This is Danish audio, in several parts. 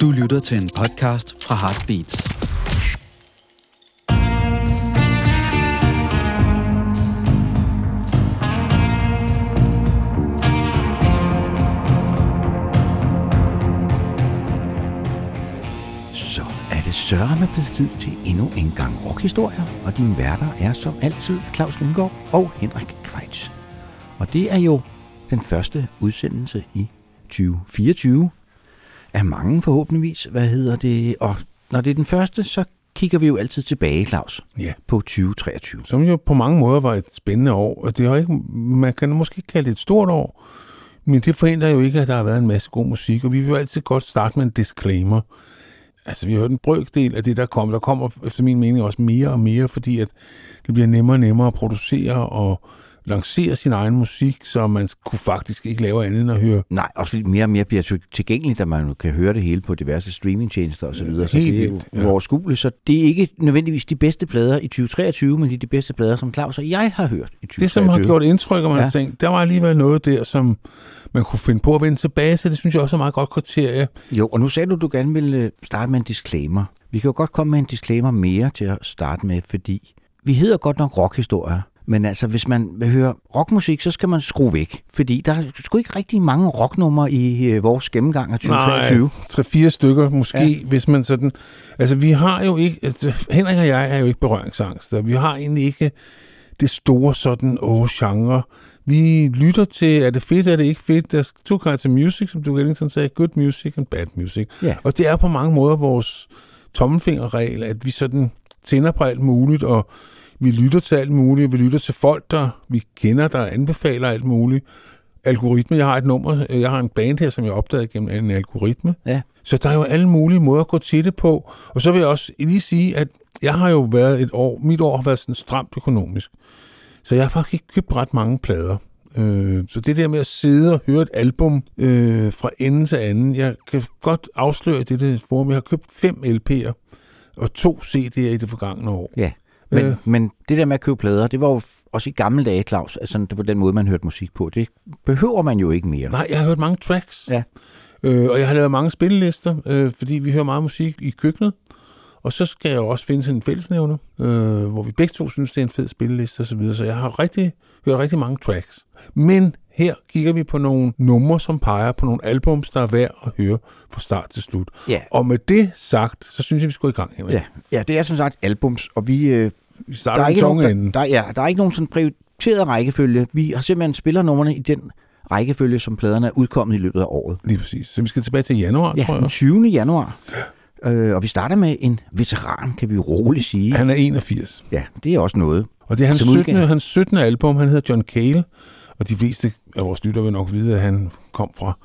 Du lytter til en podcast fra Heartbeats. Så er det sørme blevet tid til endnu en gang rockhistorier, og dine værter er som altid Claus Lyngård og Henrik Kvejts. Og det er jo den første udsendelse i 2024 af mange forhåbentligvis. Hvad hedder det? Og når det er den første, så kigger vi jo altid tilbage, Claus, Ja. på 2023. Som jo på mange måder var et spændende år, og det har ikke, man kan måske kalde det et stort år, men det forhindrer jo ikke, at der har været en masse god musik, og vi vil jo altid godt starte med en disclaimer. Altså, vi har hørt en brøkdel af det, der kommer. Der kommer efter min mening også mere og mere, fordi at det bliver nemmere og nemmere at producere og lancere sin egen musik, så man kunne faktisk ikke lave andet end at høre Nej, også fordi mere og mere bliver til- tilgængeligt, at man kan høre det hele på diverse streamingtjenester osv. Så, videre. så helt det er jo ja. Så det er ikke nødvendigvis de bedste plader i 2023, men er de bedste plader, som Claus og jeg har hørt i 2023. Det, som har gjort indtryk, og man Ja. ja. har tænkt, der var alligevel noget der, som man kunne finde på at vende tilbage til. Det synes jeg også er et meget godt kriterie. Jo, og nu sagde du, at du gerne ville øh, starte med en disclaimer. Vi kan jo godt komme med en disclaimer mere til at starte med, fordi vi hedder godt nok rockhistorier. Men altså, hvis man vil høre rockmusik, så skal man skrue væk. Fordi der er sgu ikke rigtig mange rocknumre i øh, vores gennemgang af 2023. tre-fire stykker måske, Ja. hvis man sådan... Altså, vi har jo ikke... Altså, Henrik og jeg er jo ikke berøringsangst, vi har egentlig ikke det store sådan, åh, genre. Vi lytter til, er det fedt, er det ikke fedt? Der er to kinds of music, som du Ellington sagde, good music and bad music. Ja. Og det er på mange måder vores tommelfingerregel, at vi sådan tænder på alt muligt, og vi lytter til alt muligt, vi lytter til folk, der vi kender, der anbefaler alt muligt. Algoritme, jeg har et nummer, jeg har en band her, som jeg opdagede gennem en algoritme. Ja. Så der er jo alle mulige måder at gå til det på. Og så vil jeg også lige sige, at jeg har jo været et år, mit år har været sådan stramt økonomisk. Så jeg har faktisk ikke købt ret mange plader. Øh, så det der med at sidde og høre et album øh, fra ende til anden, jeg kan godt afsløre i dette forum, jeg har købt fem LP'er og to CD'er i det forgangne år. Ja. Men, Øh. men det der med at købe plader, det var jo også i gamle dage, Claus. Altså, det var den måde, man hørte musik på. Det behøver man jo ikke mere. Nej, jeg har hørt mange tracks. Ja. Øh, og jeg har lavet mange spillelister, øh, fordi vi hører meget musik i køkkenet. Og så skal jeg jo også finde sådan en fællesnævner, øh, hvor vi begge to synes, det er en fed spilleliste osv. Så, videre. så jeg har rigtig, hørt rigtig mange tracks. Men her kigger vi på nogle numre, som peger på nogle albums, der er værd at høre fra start til slut. Ja. Og med det sagt, så synes jeg, vi skal gå i gang. Henrik. Ja, ja det er som sagt albums, og vi... Øh, Vi starter der, er ikke nogen, der, der, ja, der er ikke nogen sådan prioriteret rækkefølge. Vi har simpelthen spillernummerne i den rækkefølge, som pladerne er udkommet i løbet af året. Lige præcis. Så vi skal tilbage til januar, Ja, tror den jeg. 20. januar. Øh, og vi starter med en veteran, kan vi roligt sige. Han er 81. Ja, det er også noget. Og det er hans Som 17. udgav. hans 17. album, han hedder John Cale, og de fleste af vores lyttere vil nok vide, at han kom fra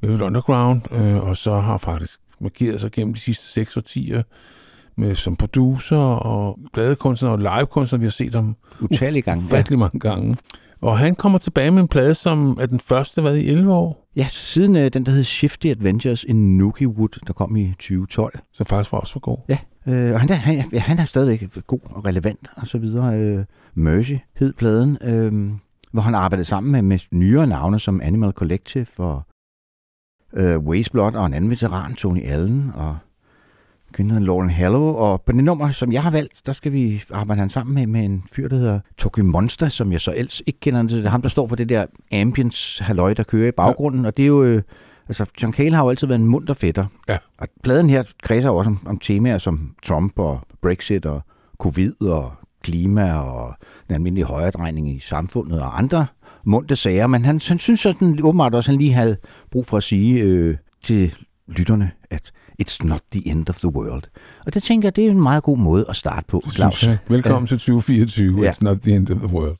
Velvet Underground, øh, og så har faktisk markeret sig gennem de sidste seks årtier med, som producer og pladekunstner og livekunstner. Vi har set ham Utallige gange. Ja. ufattelig mange gange. Og han kommer tilbage med en plade, som er den første, hvad i 11 år, ja, siden øh, den, der hed Shifty Adventures in Nookie Wood, der kom i 2012. som faktisk var også for god. Ja, øh, og han han, ja, han er stadigvæk god og relevant og så videre. Øh, Mercy hed pladen, øh, hvor han arbejdede sammen med, med nyere navne som Animal Collective og øh, Wasteblot og en anden veteran, Tony Allen og hedder Lauren Hallow. Og på det nummer, som jeg har valgt, der skal vi arbejde han sammen med, med en fyr, der hedder Tokyo Monster, som jeg så ellers ikke kender. Det er ham, der står for det der ambience halløj, der kører i baggrunden. Og det er jo... Øh, Altså, John Cale har jo altid været en munter fætter. Ja. Og pladen her kredser også om, om temaer som Trump og Brexit og covid og klima og den almindelige højredrejning i samfundet og andre munte sager. Men han, han synes sådan åbenbart også, at han lige havde brug for at sige øh, til lytterne, at it's not the end of the world. Og det tænker jeg, det er en meget god måde at starte på, Claus. jeg. Velkommen til 2024. Ja. It's not the end of the world.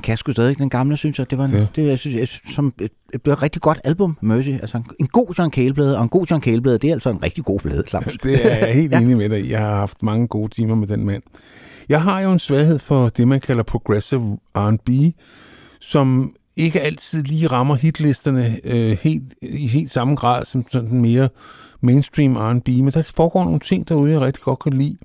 Han kan sgu stadig den gamle, synes jeg. Det var en, Ja. det, jeg synes, jeg, som et, et, et rigtig godt album, Mercy. Altså en, en god John Cale-plade, og en god John Cale-plade, det er altså en rigtig god plade, Claus. Det er jeg helt Ja. enig med dig. Jeg har haft mange gode timer med den mand. Jeg har jo en svaghed for det, man kalder progressive R&B, som ikke altid lige rammer hitlisterne øh, helt, i helt samme grad som sådan den mere mainstream R&B, men der foregår nogle ting derude, jeg rigtig godt kan lide.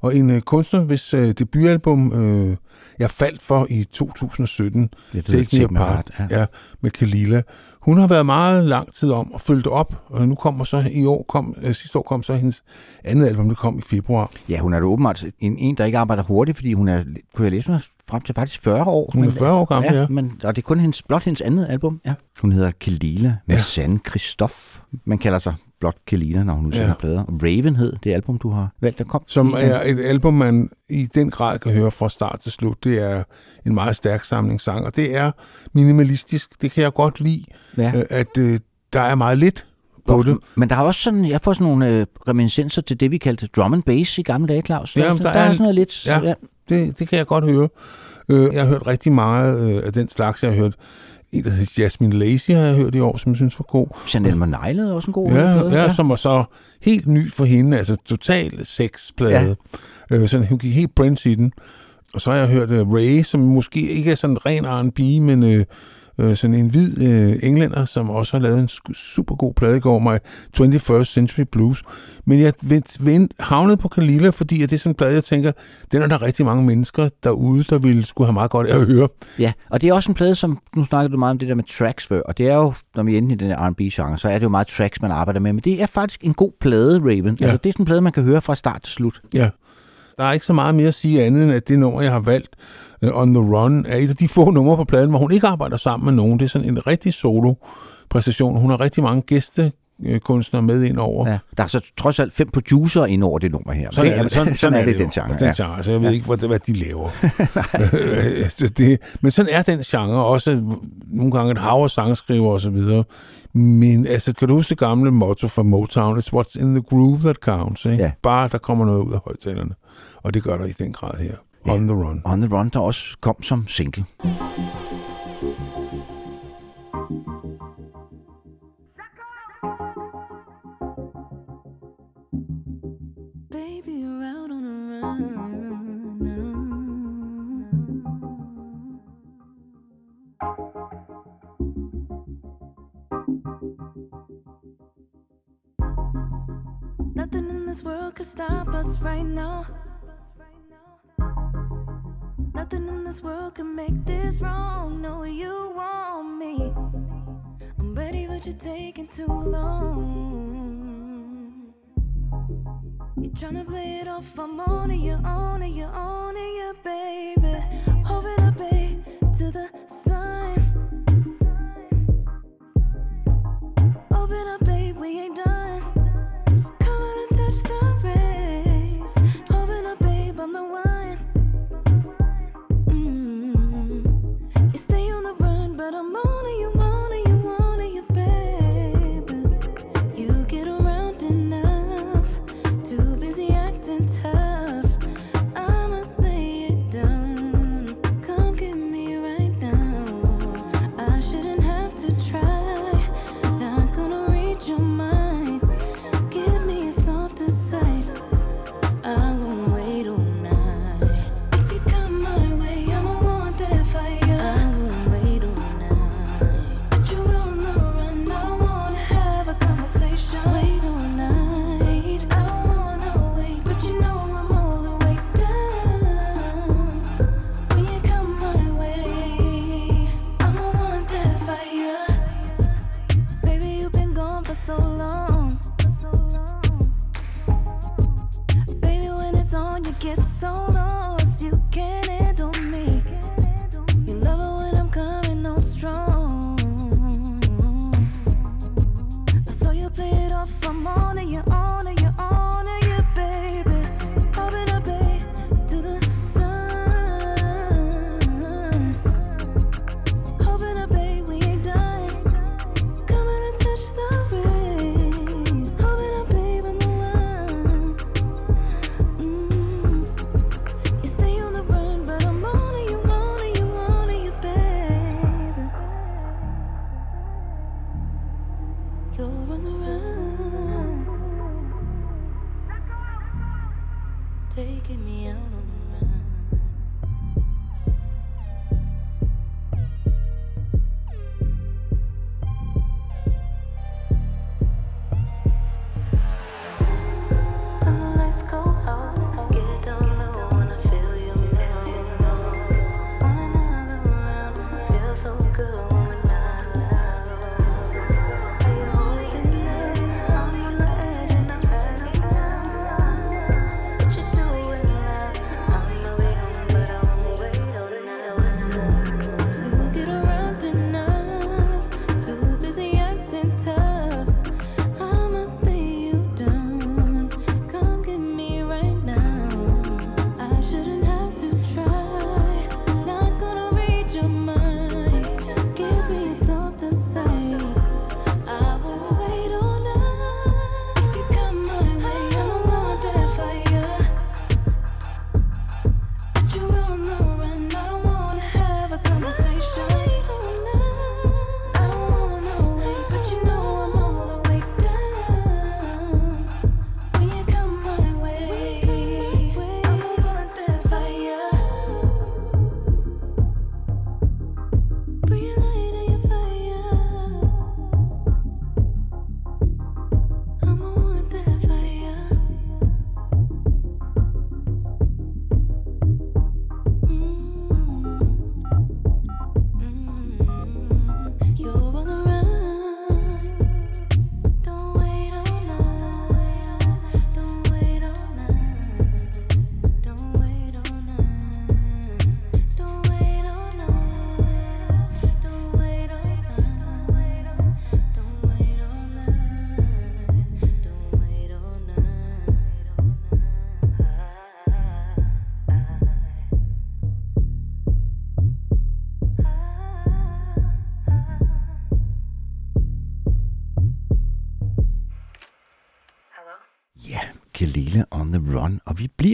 Og en øh, kunstner, hvis øh, debutalbum øh, jeg faldt for i 2017, Det Take Me Apart, ja. ja, med Kalila. Hun har været meget lang tid om at følge det op, og nu kommer så i år, kom, øh, sidste år kom så hendes andet album, det kom i februar. Ja, hun er da åbenbart en, en, der ikke arbejder hurtigt, fordi hun er, kunne jeg læse mig, frem til faktisk 40 år. Hun er Men- 40 år gammel, ja. ja. Men, og det er kun hendes, blot hendes andet album. Ja. Hun hedder Kelila med Ja. Sande Christoph. Man kalder sig blot Kelila, når hun udsender Ja. plader. Raven hed det album, du har valgt at komme. Som er et album, man i den grad kan høre fra start til slut. Det er en meget stærk samling sang, og det er minimalistisk. Det kan jeg godt lide, Ja. øh, at øh, der er meget lidt på det. Men der er også sådan, jeg får sådan nogle øh, reminiscenser til det, vi kaldte drum and bass i gamle dage, Claus. Ja, der, der, er- er sådan noget lidt... ja. ja. Det, det kan jeg godt høre. Øh, jeg har hørt rigtig meget øh, af den slags. Jeg har hørt en, der hedder Jasmine Lacey, har jeg hørt i år, som jeg synes var god. Chanel Monaile er også en god Ja, plade, ja, som var så helt ny for hende, altså total sexplade. Ja. Øh, så hun gik helt Prince i den. Og så har jeg hørt uh, Ray, som måske ikke er sådan ren R&B, men øh, øh, sådan en hvid øh, englænder, som også har lavet en super god plade går, My 21st Century Blues. Men jeg vent, vent, havnede på Kalila, fordi at det er sådan en plade, jeg tænker, den er der rigtig mange mennesker derude, der ville skulle have meget godt af at høre. Ja, og det er også en plade, som, nu snakkede du meget om det der med tracks før, og det er jo, når vi er inde i den her R&B-genre, så er det jo meget tracks, man arbejder med, men det er faktisk en god plade, Raven. Ja. Altså, det er sådan en plade, man kan høre fra start til slut. Ja. Der er ikke så meget mere at sige andet, end at det nummer, jeg har valgt, uh, On The Run, er et af de få numre på pladen, hvor hun ikke arbejder sammen med nogen. Det er sådan en rigtig solo-præstation. Hun har rigtig mange gæstekunstnere med ind over. Ja. Der er så trods alt fem producer ind over det nummer her. Sådan, det, er det, sådan, sådan, er det, den jo. genre. Den Ja. genre. Så jeg ved ikke, hvad, hvad de laver. så det, men sådan er den genre. Også nogle gange et hav af sangskriver og så videre. Men altså, kan du huske det gamle motto fra Motown? It's what's in the groove that counts. Ikke? Ja. Bare der kommer noget ud af højtalerne. Og det gør der i den grad her. Ja. On the Run. On the Run, der også kom som single. Baby, you're out on a run. Nothing in this world could stop us right now. Nothing in this world can make this wrong. No, you want me. I'm ready, but you're taking too long. You're tryna play it off, I'm on it, you're on it, you're on it, yeah, baby. Hoping I pay to the sun. Open up, babe, we ain't done.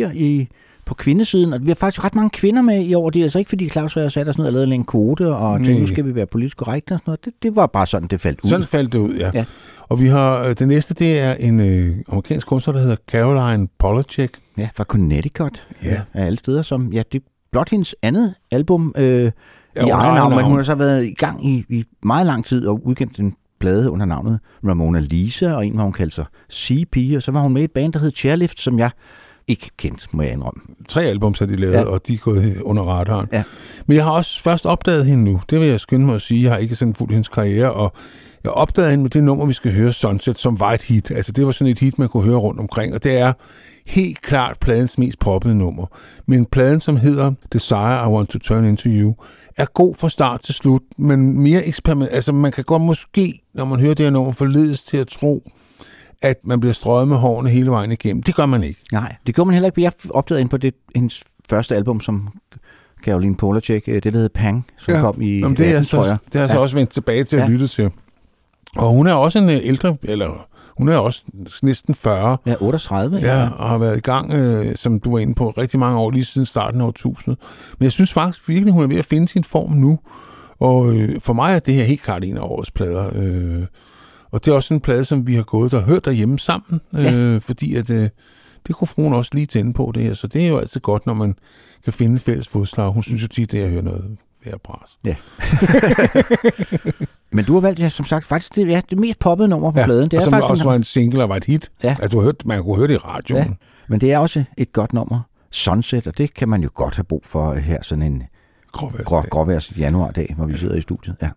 Bliver i, på kvindesiden, og vi har faktisk ret mange kvinder med i år. Det er altså ikke, fordi Claus og jeg satte os ned og lavede en kvote, og tænkte, nu skal vi være politisk korrekte og sådan noget. Det, det var bare sådan, det faldt ud. Sådan faldt det ud, ja. Ja. Og vi har, øh, det næste, det er en øh, amerikansk kunstner, der hedder Caroline Polachek. Ja, fra Connecticut. Ja. Af alle steder, som, ja, det er blot hendes andet album øh, Ja, i eget navn, men hun har så været i gang i, i meget lang tid og udkendt en plade under navnet Ramona Lisa, og en, hvor hun kaldte sig CP, og så var hun med i et band, der hed Chairlift, som jeg ikke kendte, må jeg indrømme. Tre album har de lavet, ja. og de er gået under radaren. Ja. Men jeg har også først opdaget hende nu. Det vil jeg skynde mig at sige. Jeg har ikke sådan fuldt hendes karriere, og jeg opdagede hende med det nummer, vi skal høre, Sunset, som var et hit. Altså, det var sådan et hit, man kunne høre rundt omkring, og det er helt klart pladens mest poppede nummer. Men pladen, som hedder Desire I Want to Turn Into You, er god fra start til slut, men mere eksperiment. Altså, man kan godt måske, når man hører det her nummer, forledes til at tro, at man bliver strøget med hårene hele vejen igennem. Det gør man ikke. Nej, det gjorde man heller ikke, jeg opdagede ind på det, hendes første album, som Caroline Polachek, øh, det der hed Pang, som Ja, kom i Jamen, det, er 18, tror så, jeg. det har jeg så Ja. også vendt tilbage til at Ja. lytte til. Og hun er også en øh, ældre, eller hun er også næsten 40, Ja, 38. ja, og har været i gang, øh, som du var inde på, rigtig mange år, lige siden starten af årtusindet. Men jeg synes faktisk virkelig, hun er ved at finde sin form nu. Og øh, for mig er det her helt klart en af årets plader. Øh, og det er også en plade, som vi har gået og hørt derhjemme sammen, øh, Ja. fordi at, øh, det kunne fruen også lige tænde på det her. Så det er jo altid godt, når man kan finde fælles fodslag. Hun synes jo tit, det er at høre noget værd bras. Men du har valgt, ja, som sagt, faktisk det, ja, det mest poppede nummer på ja, pladen. Det og er som faktisk også en- var en single og var et hit. Ja. Altså, du har hørt, man kunne høre det i radioen. Ja. Men det er også et godt nummer. Sunset, og det kan man jo godt have brug for her sådan en Gråværs- grå, gråværs januardag, hvor vi sidder i studiet. Ja.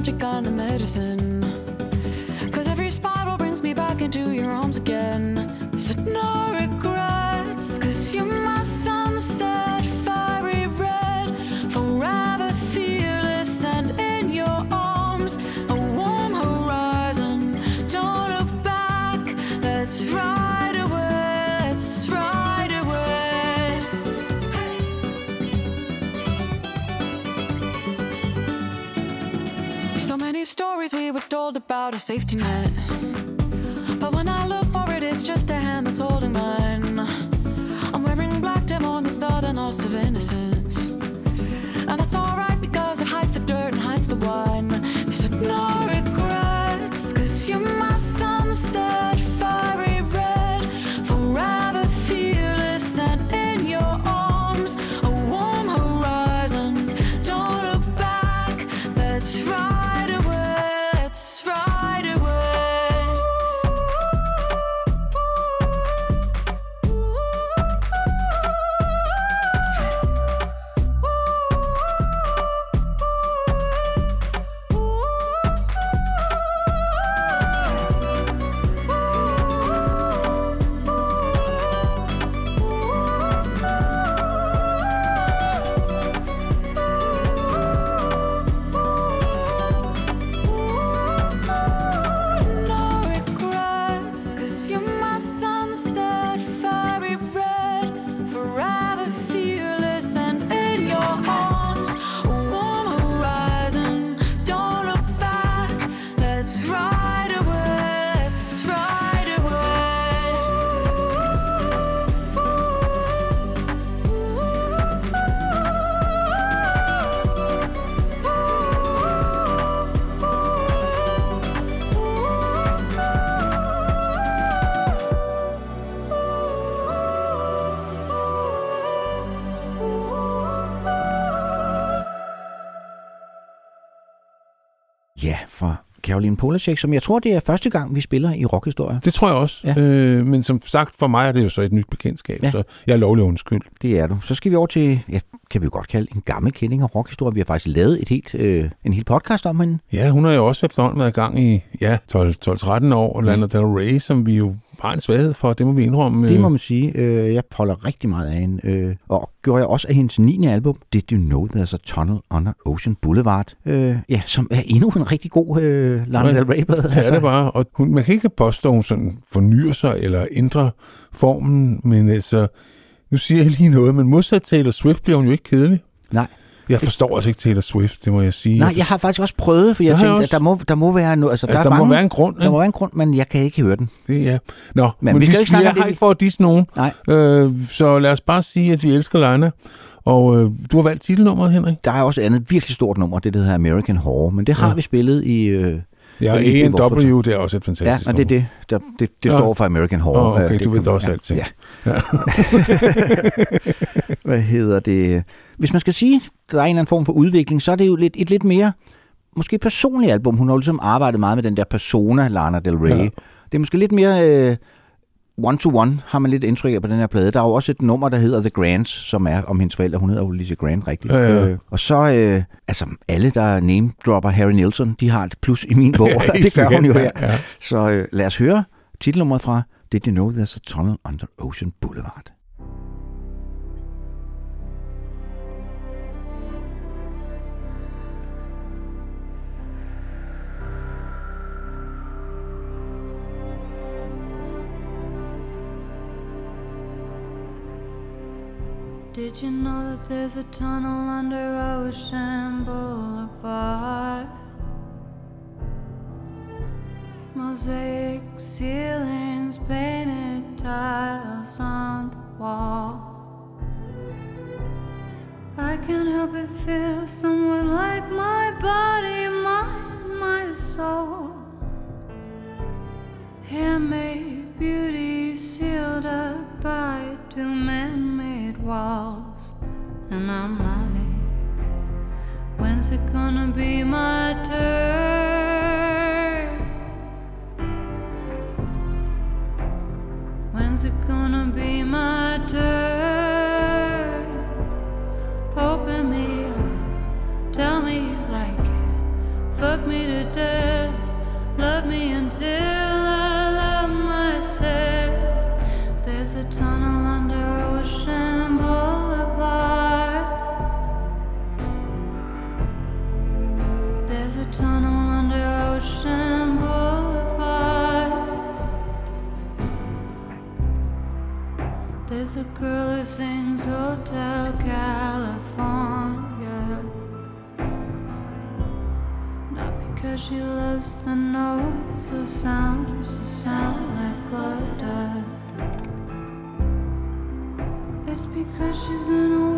Magic on of medicine. Cause every spiral brings me back into your about a safety net. But when I look for it, it's just a hand that's holding mine. I'm wearing black to mourn the sudden loss of innocence. Caroline Polacek, som jeg tror, det er første gang, vi spiller i rockhistorie. Det tror jeg også. Ja. Øh, men som sagt, for mig er det jo så et nyt bekendtskab, Ja. så jeg er lovlig undskyld. Det er du. Så skal vi over til, ja, kan vi jo godt kalde en gammel kending af rockhistorie. Vi har faktisk lavet et helt, øh, en hel podcast om hende. Ja, hun har jo også efterhånden været i gang i ja, 12-13 år, og Lana Del Rey, som vi jo har en svaghed for, det må vi indrømme. Det må man sige. Øh, jeg holder rigtig meget af hende. Øh, og gjorde jeg også af hendes 9. album, Did You Know There's a Tunnel Under Ocean Boulevard? Øh, ja, som er endnu en rigtig god øh, Lana Ja, Del Rey-plade. Det er det bare. Og hun, man kan ikke påstå, at hun sådan fornyer sig eller ændrer formen, men altså, nu siger jeg lige noget, men modsat Taylor Swift bliver hun jo ikke kedelig. Nej. Jeg forstår altså ikke Taylor Swift, det må jeg sige. Nej, jeg har faktisk også prøvet, for jeg jeg tænkte, også. at der må, der må være noget. Altså, altså, der, der, er må mange, være en grund. der må være en grund, men jeg kan ikke høre den. Det, ja. Nå, Men men, vi skal vi ikke snakke jeg om det, har vi- ikke for at disse nogen. Nej. Øh, så lad os bare sige, at vi elsker Lana. Og øh, du har valgt titelnummeret, Henrik. Der er også et andet virkelig stort nummer, det der hedder American Horror, men det har Ja. vi spillet i... Øh, Ja, A&W, det er også et ja, fantastisk og det er det. Der, det, det Nå. står for American Horror. Åh, okay, det du ved også ja, alting. Ja. Hvad hedder det? Hvis man skal sige, der er en eller anden form for udvikling, så er det jo lidt, et lidt mere, måske personligt album. Hun har ligesom arbejdet meget med den der persona, Lana Del Rey. Ja. Det er måske lidt mere øh, one-to-one, har man lidt indtryk af på den her plade. Der er jo også et nummer, der hedder The Grants, som er om hendes forældre. Hun hedder jo Lizzie Grant, rigtigt. Ja, ja. Øh, og så, øh, altså alle, der name-dropper Harry Nilsson, de har et plus i min bog. Ja, det gør hun jo her. Ja. Så øh, lad os høre titelnummeret fra Did You Know There's a Tunnel Under Ocean Boulevard? Did you know that there's a tunnel under Ocean Boulevard? Mosaic ceilings, painted tiles on the wall. I can't help but feel somewhat like my body, mind, my soul. Handmade beauty sealed up by walls. And I'm like, when's it gonna be my turn? When's it gonna be my turn? Open me up, tell me you like it, fuck me to death, girl who sings Hotel California. Not because she loves the notes or sounds that sound like flutter. It's because she's in a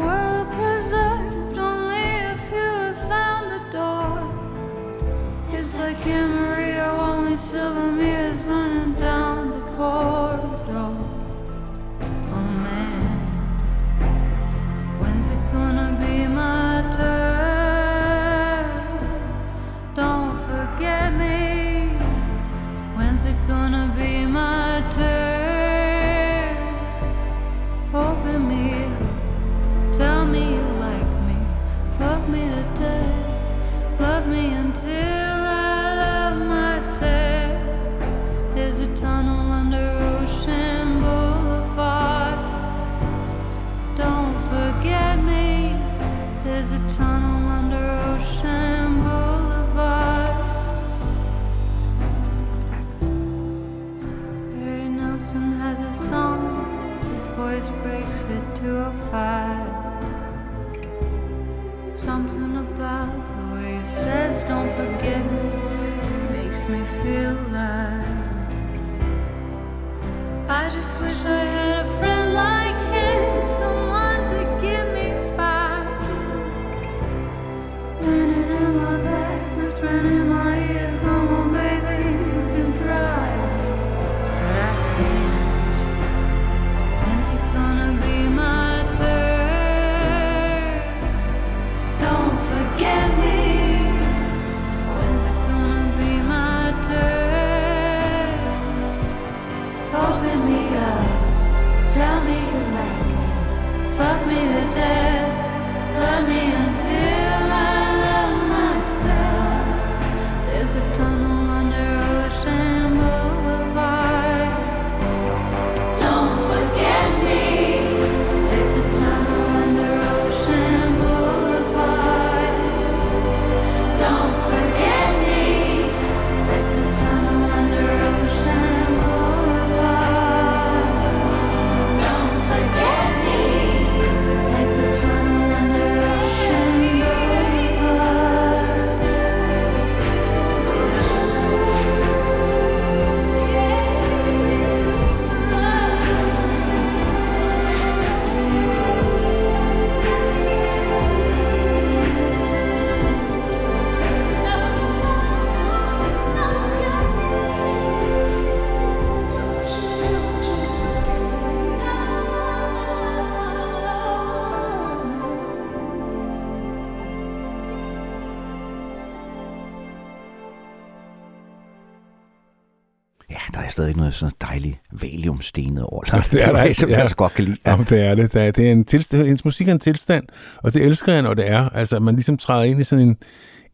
valiumstenet over. Ja, det er der, som ja. jeg så godt kan lide. Ja. Jamen, det er det. Det er, det er en tilstand, hendes musik er en tilstand, og det elsker jeg, når det er. Altså, man ligesom træder ind i sådan en,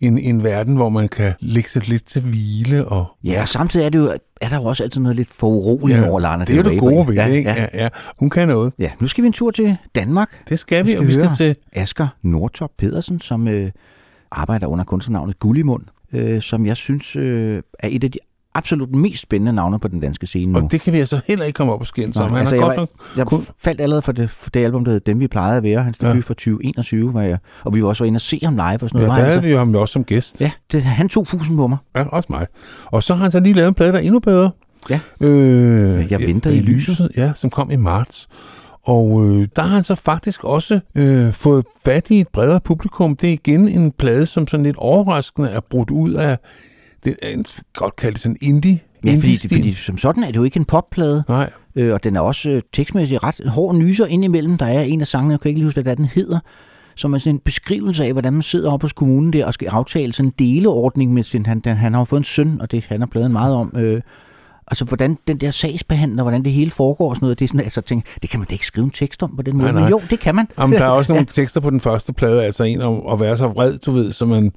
en, en verden, hvor man kan lægge sig lidt til hvile. Og, Ja, og samtidig er, det jo, er der jo også altid noget lidt foruroligende over Lana det er det gode ved ja, det, ikke? Ja. Ja, ja. Hun kan noget. ja, nu skal vi en tur til Danmark. Det skal vi, Vi og vi skal skal til... Asger Nordtop Pedersen, som øh, arbejder under kunstnernavnet Gullimund, øh, som jeg synes øh, er et af de absolut mest spændende navne på den danske scene nu. Og det kan vi altså heller ikke komme op og skændes om. Altså, jeg, godt var, jeg kun- faldt allerede for det, for det album, der hed Dem, vi plejede at være. Hans Ja. debut fra 2021 var jeg. Og vi var også inde og se ham live og sådan Ja, noget. der Var han havde så- vi jo ham også som gæst. ja det, han tog fusen på mig. Ja, også mig. Og så har han så lige lavet en plade, der er endnu bedre. Ja. Øh, Jeg venter i lyset. Ja, som kom i marts. Og øh, der har han så faktisk også øh, fået fat i et bredere publikum. Det er igen en plade, som sådan lidt overraskende er brudt ud af, det er en, godt kalde det sådan indie. Ja, fordi, indie-stil. fordi som sådan er det jo ikke en popplade, Nej, øh, og den er også øh, tekstmæssigt ret hård nyser indimellem. Der er en af sangene, jeg kan ikke lige huske, hvad den hedder, som er sådan en beskrivelse af, hvordan man sidder oppe hos kommunen der og skal aftale sådan en deleordning med sin... Han, den, han har jo fået en søn, og det handler pladen meget om. Øh, altså, hvordan den der sagsbehandler, hvordan det hele foregår og sådan noget. Det er sådan, altså, tænker, det kan man da ikke skrive en tekst om på den måde. Nej, nej. Men jo, det kan man. Jamen, der er også nogle tekster på den første plade, altså en om at være så vred, du ved, så man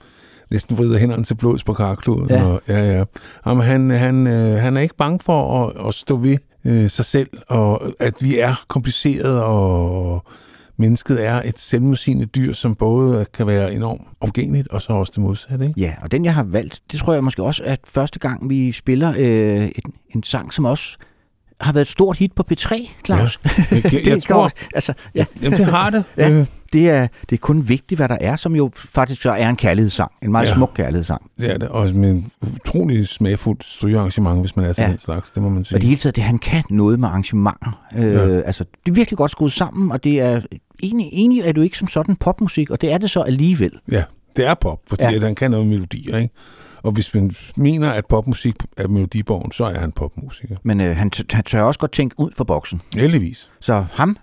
næsten vrider hænderne til blods på karkluden. Ja. Og, ja, ja. Jamen, han, han, øh, han er ikke bange for at, at stå ved øh, sig selv, og at vi er kompliceret, og mennesket er et selvmodsigende dyr, som både kan være enormt omgængeligt, og så også det modsatte. Ikke? Ja, og den jeg har valgt, det tror jeg måske også er første gang, vi spiller øh, en, en sang, som også har været et stort hit på P3, Claus. Jeg, jeg, jeg er tror. Altså, ja. Jamen, det har det. Ja. ja. øh, det er, det er kun vigtigt, hvad der er, som jo faktisk så er en kærlighedssang. En meget Ja. ja. smuk kærlighedssang. Det er det, og med en utrolig smagfuldt strygearrangement, hvis man er til Ja. den slags, det må man sige. Og det hele taget, det han kan noget med arrangementer. Øh, Ja. Altså, det er virkelig godt skruet sammen, og det er egentlig, egentlig er du ikke som sådan popmusik, og det er det så alligevel. Ja, det er pop, fordi Ja. ja. han kan noget med melodier, ikke? Og hvis man mener, at popmusik er melodiborgen, så er han popmusiker. Men øh, han, han tør også godt tænke ud for boksen. Heldigvis. Så ham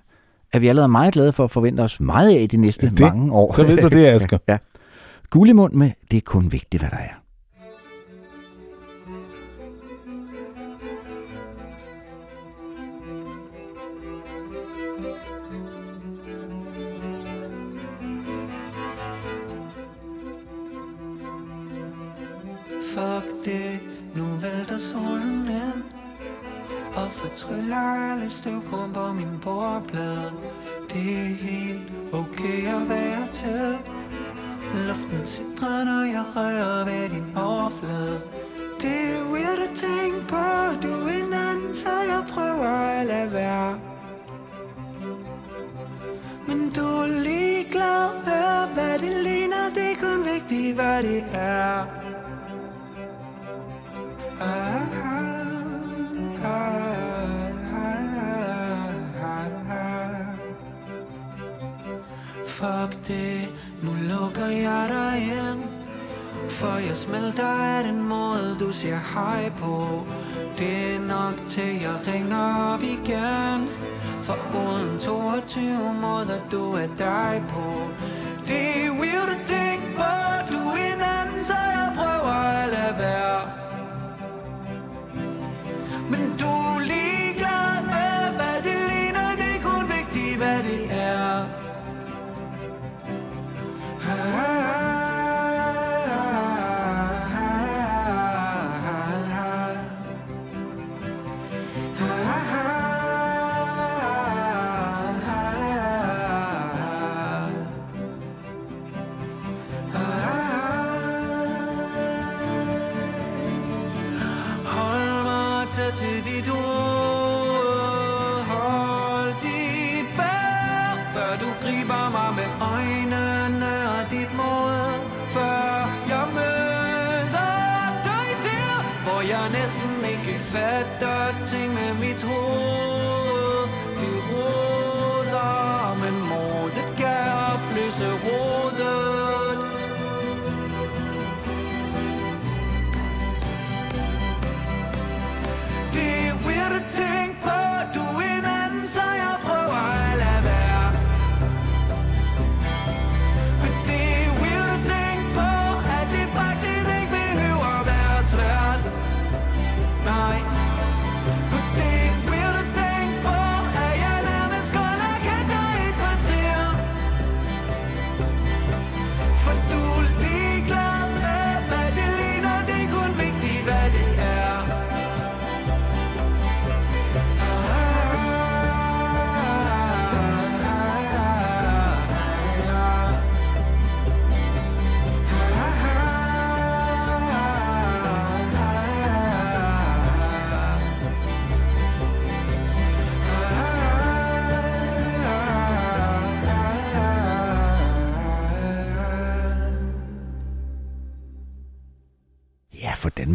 er vi allerede meget glade for at forvente os meget af de næste Det- mange år. Så ved du det, Asger. ja. Gullimund med, det er kun vigtigt, hvad der er. Fuck det, nu vælter solen og fortryller alle støvkorn på min bordplade. Det er helt okay at være til Luften sidder, når jeg rører ved din overflade. Det er weird at tænke på, du er en anden, så jeg prøver at lade være. Men du er ligeglad med, hvad det ligner, det er kun vigtigt, hvad det er. Ah, ah. Fuck det, nu lukker jeg dig ind. For jeg smelter af den måde, du siger hej på. Det er nok til, jeg ringer op igen. For uden 22 måder, du er dig på. Det er weird at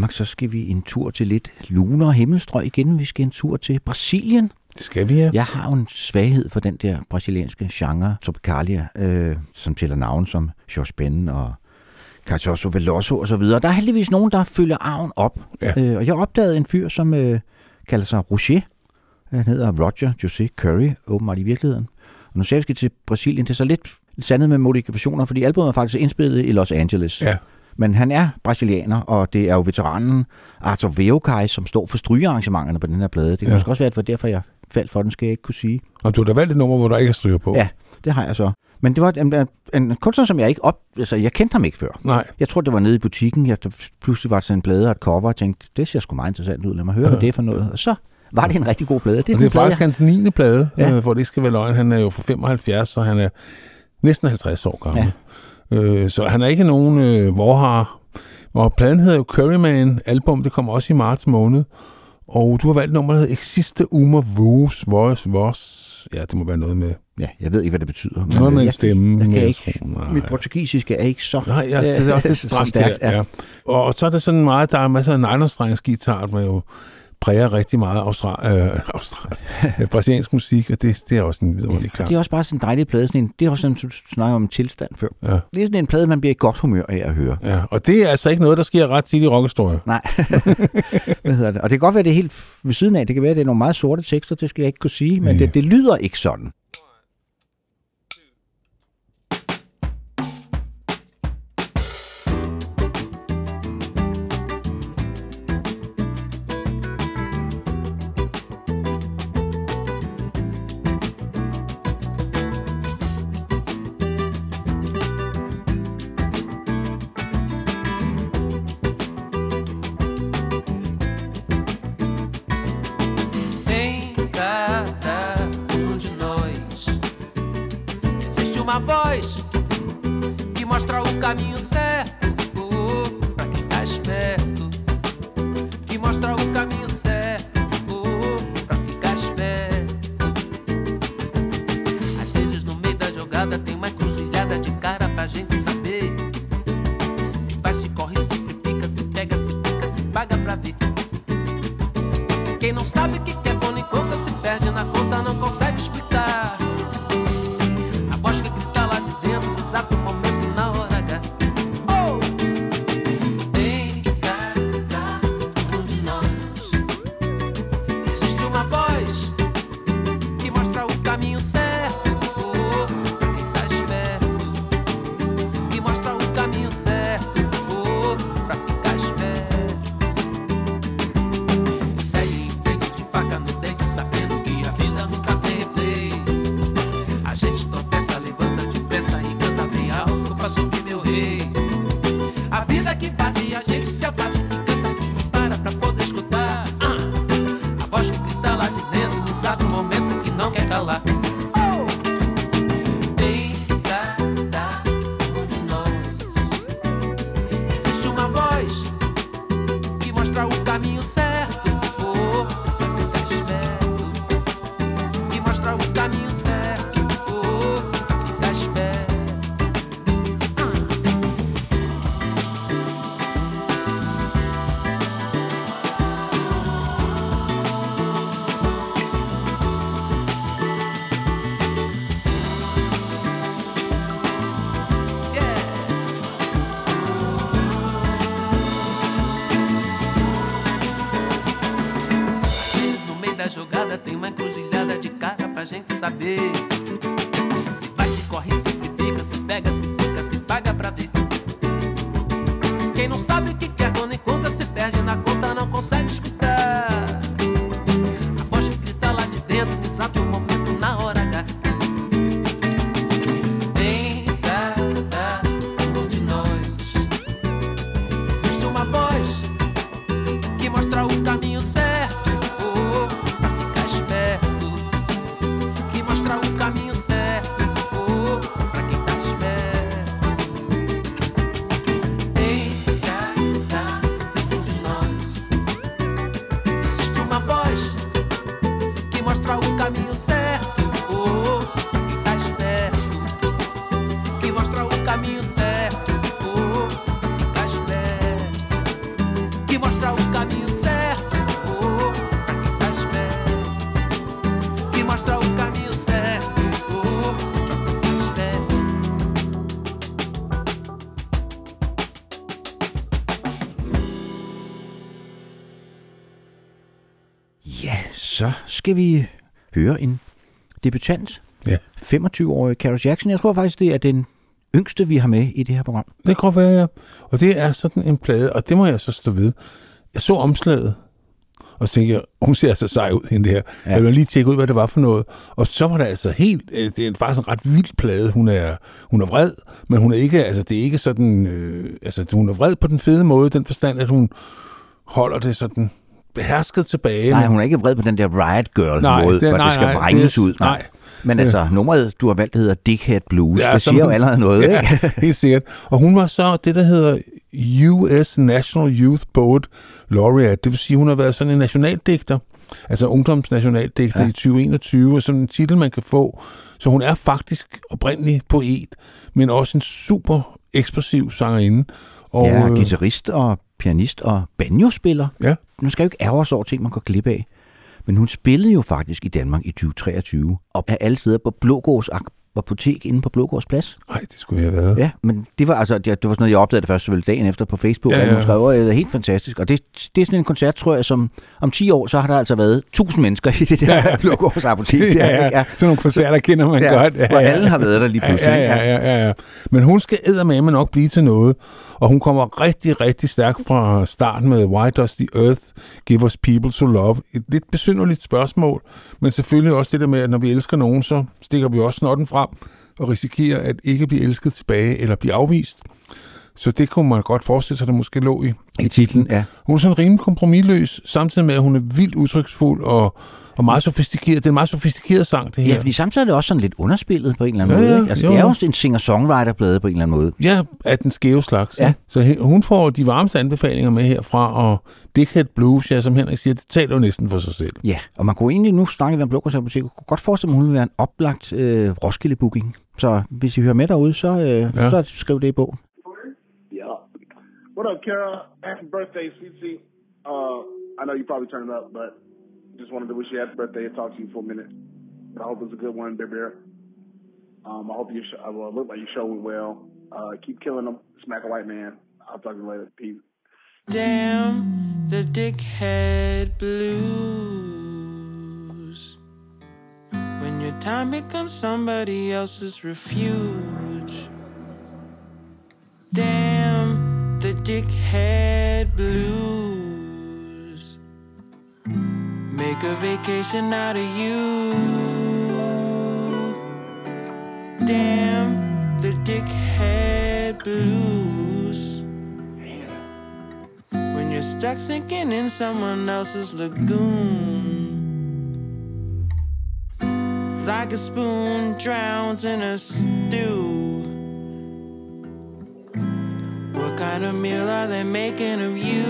Danmark, så skal vi en tur til lidt lunere himmelstrøg igen. Vi skal en tur til Brasilien. Det skal vi, ja. Jeg har jo en svaghed for den der brasilianske genre, Tropicalia, øh, som tæller navn som Jorge Ben og Cartoso Veloso og så videre. Der er heldigvis nogen, der følger arven op. Ja. Øh, og jeg opdagede en fyr, som øh, kalder sig Roger. Han hedder Roger José Curry, åbenbart i virkeligheden. Og nu ser vi skal til Brasilien. Det er så lidt sandet med modifikationer, fordi albumet er faktisk indspillet i Los Angeles. Ja. Men han er brasilianer, og det er jo veteranen Arthur Veokai, som står for strygearrangementerne på den her plade. Det kan Ja. ja. måske også være, at det var derfor, jeg faldt for den, skal jeg ikke kunne sige. Og du har da valgt et nummer, hvor der ikke er stryger på. Ja, det har jeg så. Men det var en, en, kunstner, som jeg ikke op... Altså, jeg kendte ham ikke før. Nej. Jeg tror, det var nede i butikken. Jeg, pludselig var der sådan en plade og et cover, og tænkte, det ser sgu meget interessant ud. Lad mig høre, hvad det er for noget. Og så var det en rigtig god plade. Det er, det er plade, faktisk hans 9. plade, Ja. ja. øh, hvor det ikke skal være løgn. Han er jo fra 75, så han er næsten 50 år gammel. Ja. Øh, så han er ikke nogen øh, vorhar. Og pladen hedder jo Curryman album, det kommer også i marts måned. Og du har valgt nummer, der hedder Existe Uma Vos, Vos, Vos. Ja, det må være noget med, Ja, jeg ved ikke, hvad det betyder. men, noget med en jeg, stemme. Jeg kan vil ikke. Nej. mit portugisiske er ikke så... Nej, ja, det er også lidt stramt der, ja. Og så er der sådan meget, der er masser af nylonstrengsgitar, som jo præger rigtig meget Austra- øh, Australien, brasiliansk musik, og det, det er også en vidunderlig klang. det er også bare sådan en dejlig plade. Sådan en, det er også sådan, du snakker om en tilstand før. Ja, Det er sådan en plade, man bliver i godt humør af at høre. ja, og det er altså ikke noget, der sker ret tit i rockhistorie. Nej. Hvad hedder det? Og det kan godt være, det er helt ved siden af. Det kan være, det er nogle meget sorte tekster, det skal jeg ikke kunne sige. Men Ja. det, det lyder ikke sådan. Saber. Skal vi høre en debutant. Ja. 25-årig Carol Jackson. Jeg tror faktisk, det er den yngste, vi har med i det her program. Det kan godt være, ja. Og det er sådan en plade, og det må jeg så stå ved. Jeg så omslaget, og så tænkte jeg, hun ser altså sej ud, hende her. Ja. Jeg ville lige tjekke ud, hvad det var for noget. Og så var det altså helt, øh, det er faktisk en ret vild plade. Hun er, hun er vred, men hun er ikke, altså det er ikke sådan, øh, altså hun er vred på den fede måde, den forstand, at hun holder det sådan behersket tilbage. Nej, hun er ikke vred på den der Riot Girl Nej, måde, det- hvor nej, det skal nej, vrænges det- ud. nej. Men altså, nummeret, du har valgt, hedder Dickhead Blues. Ja, det som siger jo allerede noget, ja, ikke? helt sikkert. Og hun var så det, der hedder US National Youth Poet Laureate. Det vil sige, hun har været sådan en nationaldigter. altså ungdomsnationaldigter Ja. ja. i 2021, og sådan en titel, man kan få. Så hun er faktisk oprindelig poet, men også en super ekspressiv sangerinde. Og, ja, øh, guitarist og pianist og banjospiller. Ja. Man skal jo ikke ærge over ting, man går glip af. Men hun spillede jo faktisk i Danmark i 2023, og af alle steder på Blågårds ak- apotek inde på Blågårds Plads. Nej, det skulle jeg have været. Ja, men det var altså det, det var sådan noget, jeg opdagede det først selvfølgelig dagen efter på Facebook, Ja, ja, ja. ja. skrev, og det er helt fantastisk. Og det, det er sådan en koncert, tror jeg, som om 10 år, så har der altså været 1000 mennesker i det der ja. Blågårds apotek. Der, ja, ja. ikke? ja. Sådan nogle koncerter kender man Ja, godt. hvor alle har været der lige pludselig, Ja, ikke? ja, ja, ja, ja. Men hun skal eddermame nok blive til noget, og hun kommer rigtig, rigtig stærkt fra starten med Why does the earth give us people to love? Et lidt besynderligt spørgsmål, men selvfølgelig også det der med, at når vi elsker nogen, så stikker vi også snotten frem og risikerer at ikke blive elsket tilbage eller blive afvist. Så det kunne man godt forestille sig, der måske lå i, i titlen. Ja. Hun er sådan rimelig kompromilløs, samtidig med, at hun er vildt udtryksfuld og, og meget sofistikeret. Det er en meget sofistikeret sang, det her. Ja, fordi samtidig er det også sådan lidt underspillet på en eller anden Ja, måde. Ikke? Altså, jo. det er jo en singer-songwriter-plade på en eller anden måde. Ja, af den skæve slags. Ja. Så hun får de varmeste anbefalinger med herfra, og Dickhead Blues, ja, som Henrik siger, det taler jo næsten for sig selv. Ja, og man kunne egentlig nu snakke om Blågårds Apotek. Jeg kunne godt forestille mig, at hun ville være en oplagt øh, Roskilde-booking. Så hvis I hører med derude, så, øh. Ja. så skriv det i bogen. What up, Kara? Happy birthday, CC. Uh, I know you probably turned up, but just wanted to wish you happy birthday and talk to you for a minute. I hope it's a good one, Bear. Um, I hope you sh- well, it looked like your show went well. Uh, keep killing them. Smack a white man. I'll talk to you later. Peace. Damn the dickhead blues. When your time becomes somebody else's refuge. Damn dickhead blues. Make a vacation out of you. Damn the dickhead blues. When you're stuck sinking in someone else's lagoon. Like a spoon drowns in a stew. Kind of meal are they making of you?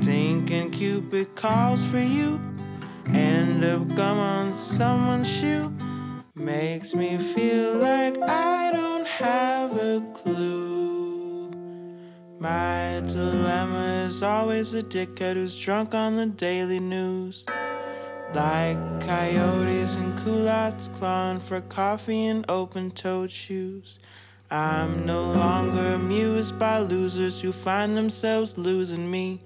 Thinking Cupid calls for you. End up gum on someone's shoe. Makes me feel like I don't have a clue. My dilemma is always a dickhead who's drunk on the daily news. Like coyotes and culottes clawing for coffee in open toed shoes. I'm no longer amused by losers who find themselves losing me.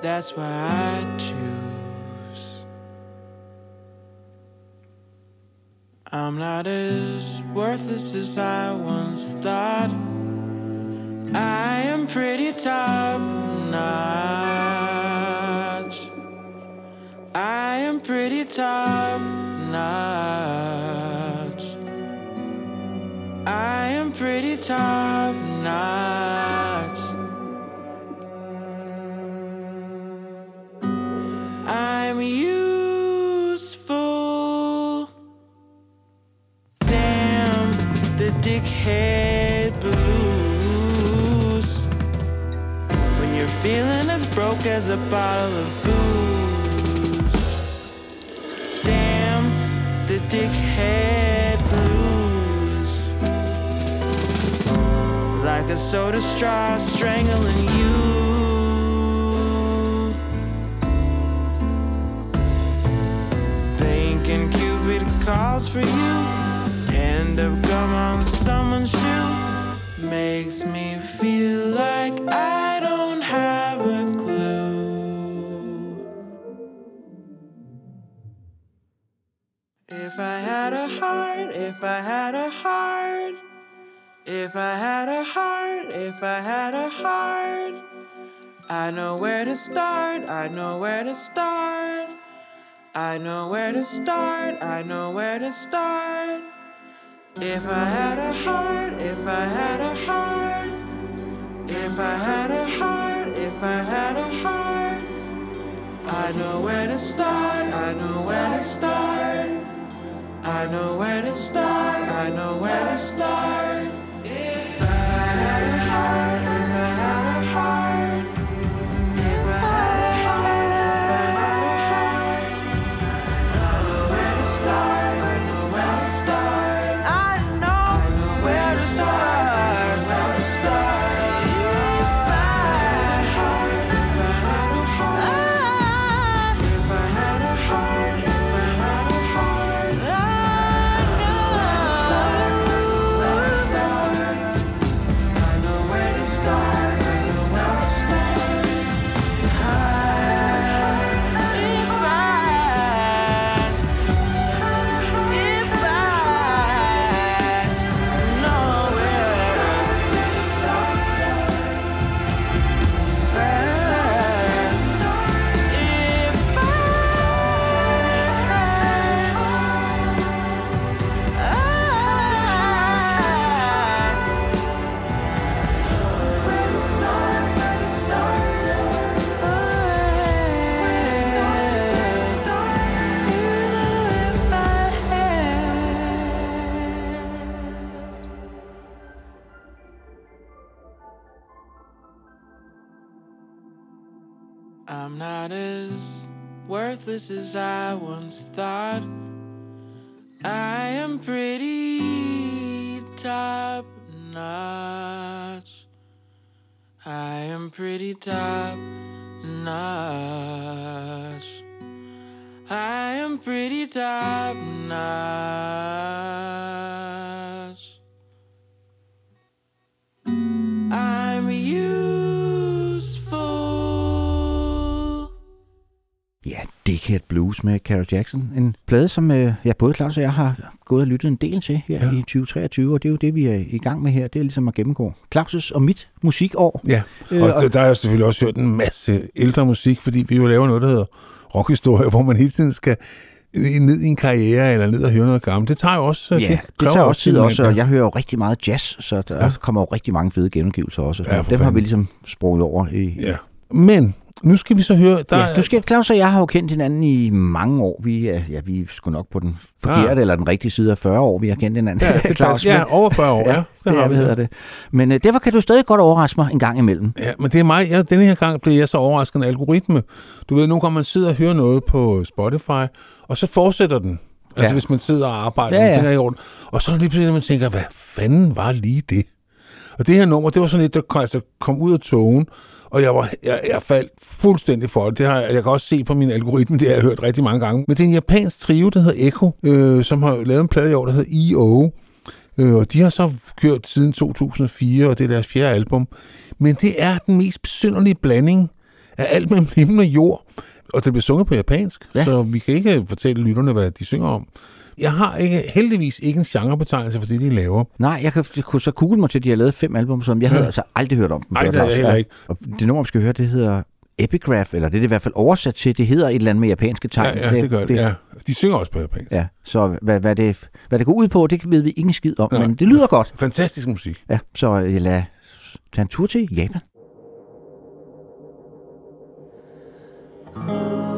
That's why I choose. I'm not as worthless as I once thought. I am pretty top notch. I am pretty top notch. I am pretty top notch. I'm useful. Damn the dickhead blues. When you're feeling as broke as a bottle of booze. Damn the dickhead Like a soda straw strangling you. Thinking Cupid calls for you. End up gum on someone's shoe. Makes me feel like I don't have a clue. If I had a heart, if I had a heart, if I had a heart, if I had a heart, I know where to start, I know where to start. I know where to start, I know where to start. If I had a heart, if I had a heart, if I had a heart, if I had a heart, I know where to start, I know where to start. I know where to start, I know where to start. Worthless as I once thought. I am pretty top notch. I am pretty top notch. I am pretty top notch. I'm useful. Dickhead Blues med Carol Jackson. En plade, som øh, ja, både Claus og jeg har gået og lyttet en del til her Ja. i 2023, og det er jo det, vi er i gang med her. Det er ligesom at gennemgå Claus' og mit musikår. Ja, Øh, og og- der, har jeg selvfølgelig også hørt en masse ældre musik, fordi vi jo laver noget, der hedder rockhistorie, hvor man hele tiden skal ned i en karriere, eller ned og høre noget gammelt. Det tager jo også... Ja, det, kræver tager også tid også, og jeg hører jo rigtig meget jazz, så der Ja. kommer jo rigtig mange fede genudgivelser også. Ja, Dem har fanden. vi ligesom sprunget over i, Ja. Men nu skal vi så høre... Der, ja, du skal, Claus og jeg har jo kendt hinanden i mange år. Vi er, ja, vi er sgu nok på den forkerte Ah. eller den rigtige side af 40 år, vi har kendt hinanden. Ja, det Claus, ja, over 40 år. Ja, Ja, det, har vi. hedder det. Men øh, derfor kan du stadig godt overraske mig en gang imellem. Ja, men det er mig. Ja, denne her gang blev jeg så overrasket af algoritme. Du ved, nogle gange man sidder og hører noget på Spotify, og så fortsætter den. Altså Ja. hvis man sidder og arbejder, Ja, ja, ja. ja. Tænker, i orden. og så er det lige pludselig, at man tænker, hvad fanden var lige det? Og det her nummer, det var sådan lidt, der kom, altså, kom ud af togen, og jeg, var, jeg, jeg faldt fuldstændig for det. det har, jeg kan også se på min algoritme, det har jeg hørt rigtig mange gange. Men det er en japansk trio, der hedder Echo, øh, som har lavet en plade i år, der hedder E.O., Øh, og de har så kørt siden 2004, og det er deres fjerde album. Men det er den mest besynderlige blanding af alt mellem himmel og jord. Og det bliver sunget på japansk, ja. Ja. så vi kan ikke fortælle lytterne, hvad de synger om. Jeg har ikke, heldigvis ikke en genrebetegnelse for det, de laver. Nej, jeg, kan, jeg kunne så google mig til, at de har lavet fem album, som jeg havde altså aldrig hørt om. Nej, det havde jeg heller Ja. ikke. Og det nummer, vi skal høre, det hedder Epigraph, eller det er det i hvert fald oversat til. Det hedder et eller andet med japanske tegn. Ja, ja det, gør det. Ja. De synger også på japansk. Ja, så hvad, hvad, det, hvad det går ud på, det ved vi ingen skid om, Nej. men det lyder godt. Fantastisk musik. Ja, så jeg lader tage en tur til Japan. 静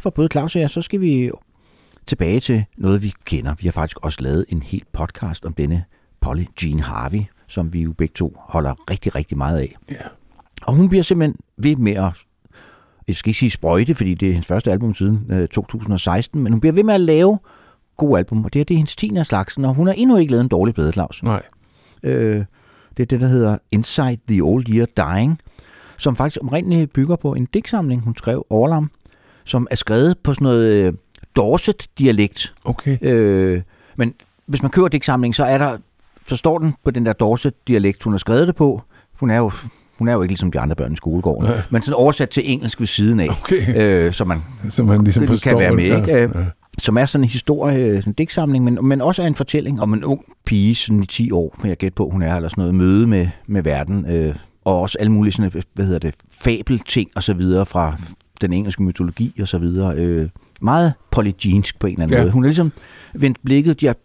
for både Claus og jeg, så skal vi tilbage til noget, vi kender. Vi har faktisk også lavet en helt podcast om denne Polly Jean Harvey, som vi jo begge to holder rigtig, rigtig meget af. Ja. Og hun bliver simpelthen ved med at, jeg skal ikke sige sprøjte, fordi det er hendes første album siden øh, 2016, men hun bliver ved med at lave gode album, og det her det er hendes 10. af slagsen, og hun har endnu ikke lavet en dårlig plade, Claus. Nej. Øh, det er det, der hedder Inside the Old Year Dying, som faktisk omrindeligt bygger på en digtsamling, hun skrev, Orlam, som er skrevet på sådan noget øh, Dorset-dialekt. Okay. Øh, men hvis man køber digtsamlingen, så er der, så står den på den der Dorset-dialekt, hun har skrevet det på. Hun er jo, hun er jo ikke ligesom de andre børn i skolegården, Nej. men sådan oversat til engelsk ved siden af, Okay. øh, så man Så man ligesom det forstår kan være med, det. ikke? Ja, Øh, ja. som er sådan en historie, sådan en digtsamling, men, men også er en fortælling om en ung pige, sådan i 10 år, for jeg gætter på, hun er, eller sådan noget møde med, med verden, øh, og også alle mulige sådan, hvad hedder det, fabelting og så videre fra den engelske mytologi og så videre. Øh, meget polygensk på en eller anden Ja. måde. Hun har ligesom vendt blikket, de har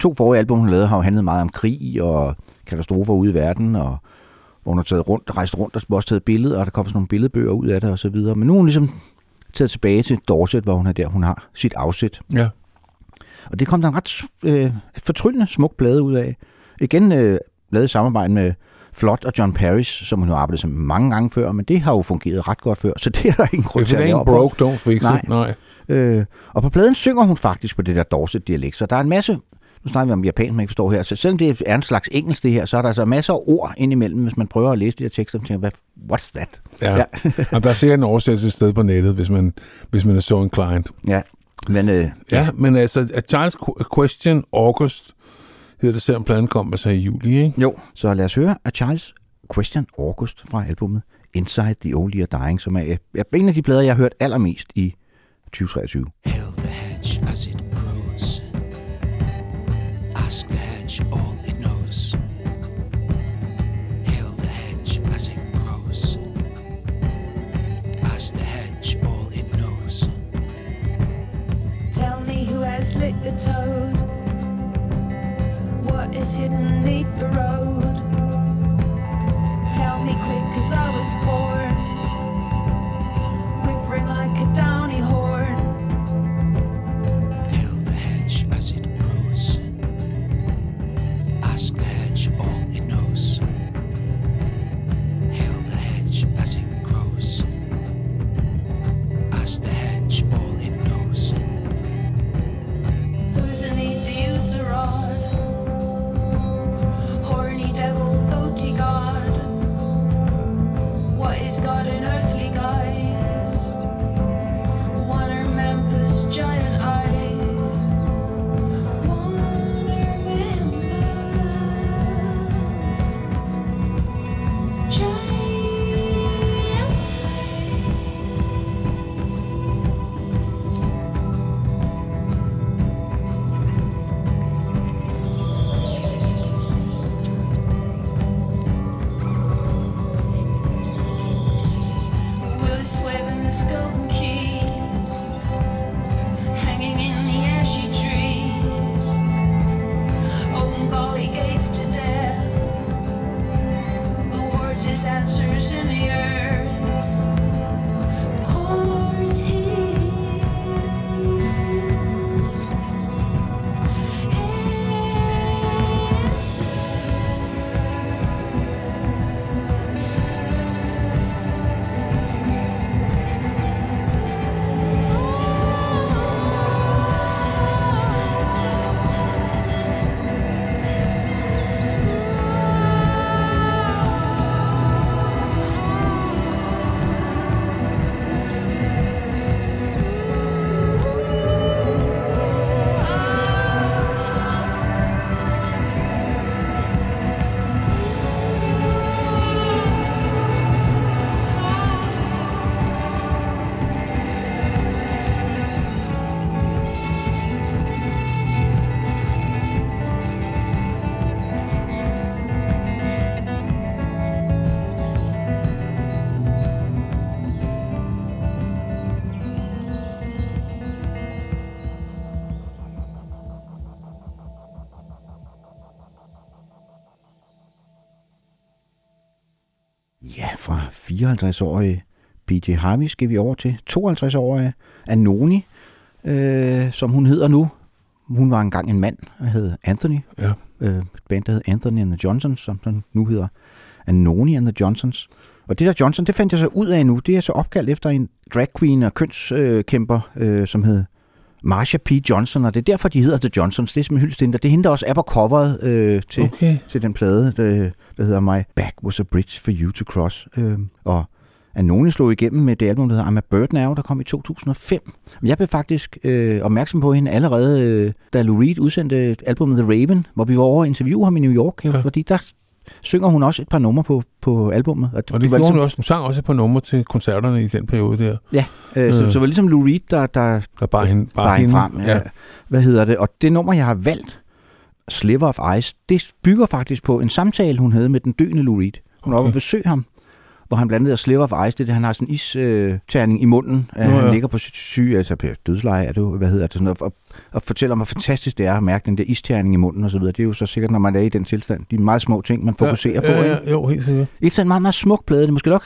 to forrige album, hun lavede, har jo handlet meget om krig og katastrofer ude i verden, og hvor hun har taget rundt, rejst rundt og også taget billeder, og der kommer sådan nogle billedbøger ud af det og så videre. Men nu er hun ligesom taget tilbage til Dorset, hvor hun er der, hun har sit afsæt. Ja. Og det kom der en ret øh, fortryllende smuk plade ud af. Igen øh, lavet samarbejde med Flot og John Paris, som hun har arbejdet sammen med mange gange før, men det har jo fungeret ret godt før, så det er der ingen grund til at lave broke, don't fix Nej. it. Nej. Øh, og på pladen synger hun faktisk på det der Dorset-dialekt, så der er en masse, nu snakker vi om japansk, man ikke forstår her, så selvom det er en slags engelsk det her, så er der altså masser af ord indimellem, hvis man prøver at læse de her tekster, og tænker, hvad, what's that? Ja. Ja. ja. og der er sikkert en oversættelse et sted på nettet, hvis man, hvis man er så inclined. Ja, men øh, Ja, men altså, A Child's Qu- Question August hedder det, selvom pladen kom altså i juli, ikke? Jo, så lad os høre af Charles Question August fra albumet Inside the Old Year Dying, som er, er en af de plader, jeg har hørt allermest i 2023. Hail the hedge as it grows. Ask the hedge all it knows. Hail the hedge as it grows. Ask the hedge all it knows. Tell me who has lit the toad. What is hidden neath the road? Tell me quick, cause I was born. Whiffering like a downy horn. Hail the hedge as it grows. Ask the hedge all it knows. Hail the hedge as it grows. Ask the hedge all it knows. Who's beneath the user What is God in earthly guise? One Memphis giant eyes. 54-årige PJ Harvey skal vi over til 52-årige Anoni, øh, som hun hedder nu. Hun var engang en mand, der hed Anthony. Ja. Øh, et band, der hed Anthony and the Johnsons, som den nu hedder Anoni and the Johnsons. Og det der Johnson, det fandt jeg så ud af nu. Det er så opkaldt efter en drag queen og kønskæmper, øh, som hed Marsha P. Johnson, og det er derfor, de hedder The Johnsons. Det er simpelthen hyldest hende. Det er hende, der også er på coveret øh, til, Okay. til den plade, der, der hedder My Back Was a Bridge for You to Cross. Øh, og Anoni slog igennem med det album, der hedder I'm a Bird Now, der kom i 2005. Men jeg blev faktisk øh, opmærksom på hende allerede, øh, da Lou Reed udsendte albumet The Raven, hvor vi var over og interviewe ham i New York. Ja. fordi der synger hun også et par numre på, på albumet. Og det var gjorde ligesom, hun også. Hun sang også et par numre til koncerterne i den periode der. Ja, øh, så, Øh. så var det ligesom Lou Reed, der, der Og bare hende, bare bare hende frem. Ja. Hvad hedder det? Og det nummer, jeg har valgt, Sliver of Ice, det bygger faktisk på en samtale, hun havde med den døende Lou Reed. Hun var oppe Okay. og besøge ham, hvor han blandt andet Sliver of Ice, det er det, han har sådan en isterning i munden. Nå, Nå, han ja. ligger på sit syge, altså på dødsleje, er det, jo, hvad hedder det, sådan, og, og, og fortæller om, hvor fantastisk det er at mærke den der isterning i munden og så videre. Det er jo så sikkert, når man er i den tilstand. De er meget små ting, man fokuserer på. ja, ikke? ja, jo, helt sikkert. Ikke så en meget, meget smuk plade. Det er måske nok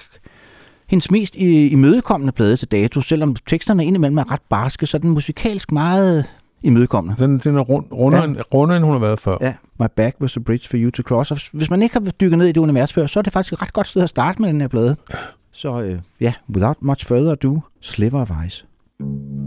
hendes mest i- imødekommende plade til dato. Selvom teksterne indimellem er ret barske, så er den musikalsk meget imødekommende. Den, den er rund, rundere, Ja. end, rundere, end hun har været før. Ja, My Back Was a Bridge for You to Cross. Og hvis man ikke har dykket ned i det univers før, så er det faktisk et ret godt sted at starte med den her plade. Så øh, ja, without much further ado, Sliver of Ice. Now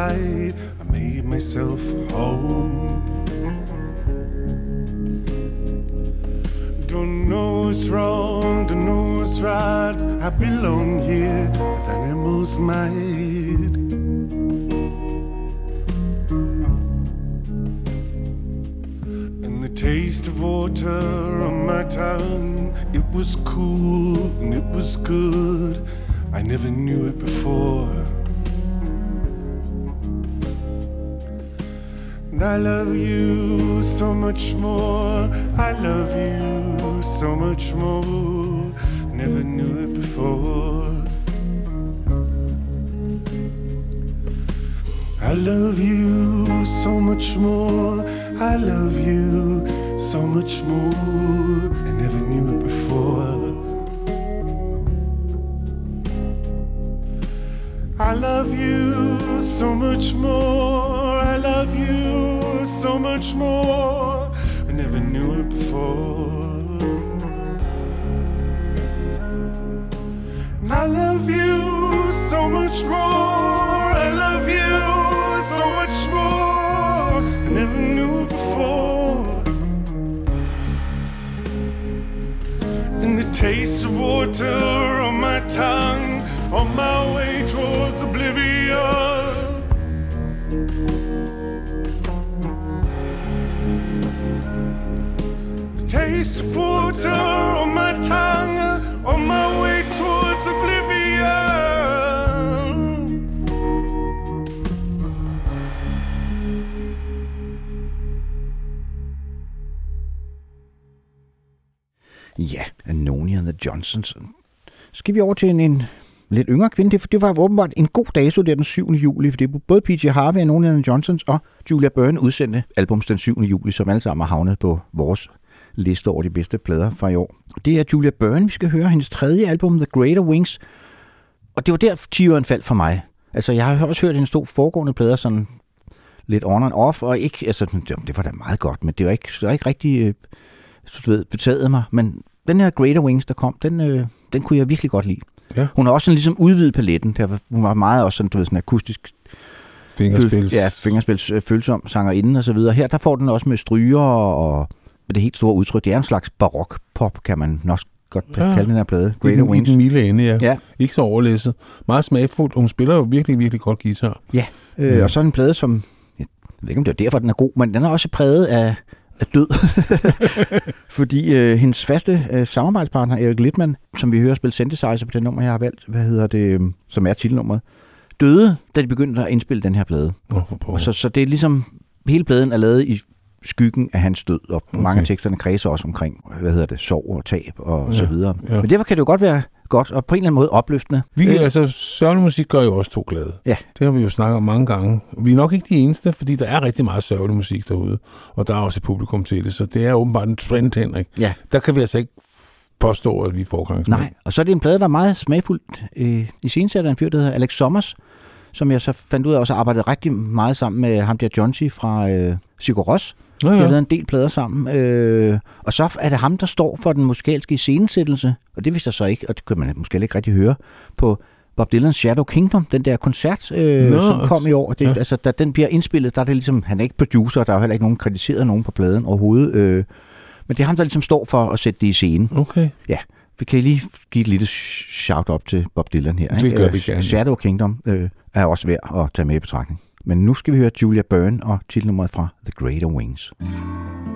light. I made myself home. Don't know what's wrong, don't know what's right. I belong here as animals might. And the taste of water on my tongue, it was cool and it was good. I never knew it before. And I love you so much more. I love you so much more. Never knew it before. I love you so much more. I love you so much more. I never knew it before. I love you so much more. I love you so much more. I never knew it before. I love you so much more. I love you so much more. I never knew it before. And the taste of water on my tongue, on my way towards It's water on my tongue, on my way towards oblivion. Ja, Anoni and the Johnsons. Skal vi over til en, en lidt yngre kvinde. Det, det var åbenbart en god dato der den 7. juli, for det både PJ Harvey, Anoni and Johnsons og Julia Byrne udsendte albums den 7. juli, som alle sammen har havnet på vores liste over de bedste plader fra i år. Det er Julia Byrne, vi skal høre hendes tredje album, The Greater Wings. Og det var der 10'eren faldt for mig. Altså, jeg har også hørt hendes to foregående plader sådan lidt on and off, og ikke, altså, det, var da meget godt, men det var ikke, det var ikke rigtig, øh, du ved, betaget mig. Men den her Greater Wings, der kom, den, øh, den kunne jeg virkelig godt lide. Ja. Hun har også sådan ligesom udvidet paletten. Der var, hun var meget også sådan, du ved, sådan akustisk Fingerspils. Ja, fingerspils øh, følsom sangerinden og så videre. Her der får den også med stryger og med det helt store udtryk. Det er en slags barok-pop, kan man nok godt ja. kalde den her plade. I Greater den, I Wings. den milde ende, ja. Ja. Ikke så overlæsset. Meget smagfuldt, og hun spiller jo virkelig, virkelig godt guitar. Ja, øh, Ja. og så en plade, som... Jeg ved ikke, om det er derfor, den er god, men den er også præget af, af død. Fordi øh, hendes faste øh, samarbejdspartner, Erik Littmann, som vi hører spille synthesizer på det nummer, jeg har valgt, hvad hedder det, øh, som er titelnummeret, døde, da de begyndte at indspille den her plade. Oh, så, så det er ligesom, hele pladen er lavet i skyggen af hans død, og okay. mange af teksterne kredser også omkring, hvad hedder det, sorg og tab og Ja, så videre. ja. Men derfor kan det jo godt være godt, og på en eller anden måde opløftende. Vi, Øh, altså, sørgelig musik gør jo også to glade. Ja. Det har vi jo snakket om mange gange. Vi er nok ikke de eneste, fordi der er rigtig meget sørgelig musik derude, og der er også et publikum til det, så det er åbenbart en trend, Henrik. Ja. Der kan vi altså ikke påstå, at vi er forgangsmænd. Nej, og så er det en plade, der er meget smagfuldt. Øh, I scenesætter en fyr, der hedder Alex Sommers, som jeg så fandt ud af også arbejdede rigtig meget sammen med ham der John C. fra øh, Sigur Ros. Ja, De har ja. lavet en del plader sammen. Øh, og så er det ham, der står for den musikalske iscenesættelse, og det vidste jeg så ikke, og det kunne man måske ikke rigtig høre, på Bob Dylan's Shadow Kingdom, den der koncert, øh, Nå, som kom i år. Det, ja. ja. altså, da den bliver indspillet, der er det ligesom, han er ikke producer, der er jo heller ikke nogen kritiseret nogen på pladen overhovedet. Øh, men det er ham, der ligesom står for at sætte det i scenen. Okay. Ja, vi kan lige give et lille shout-out til Bob Dylan her. Det gør Øh, vi gerne. Shadow Kingdom øh, er også værd at tage med i betragtning. Men nu skal vi høre Julia Byrne og titelnummeret fra The Greater Wings. Mm.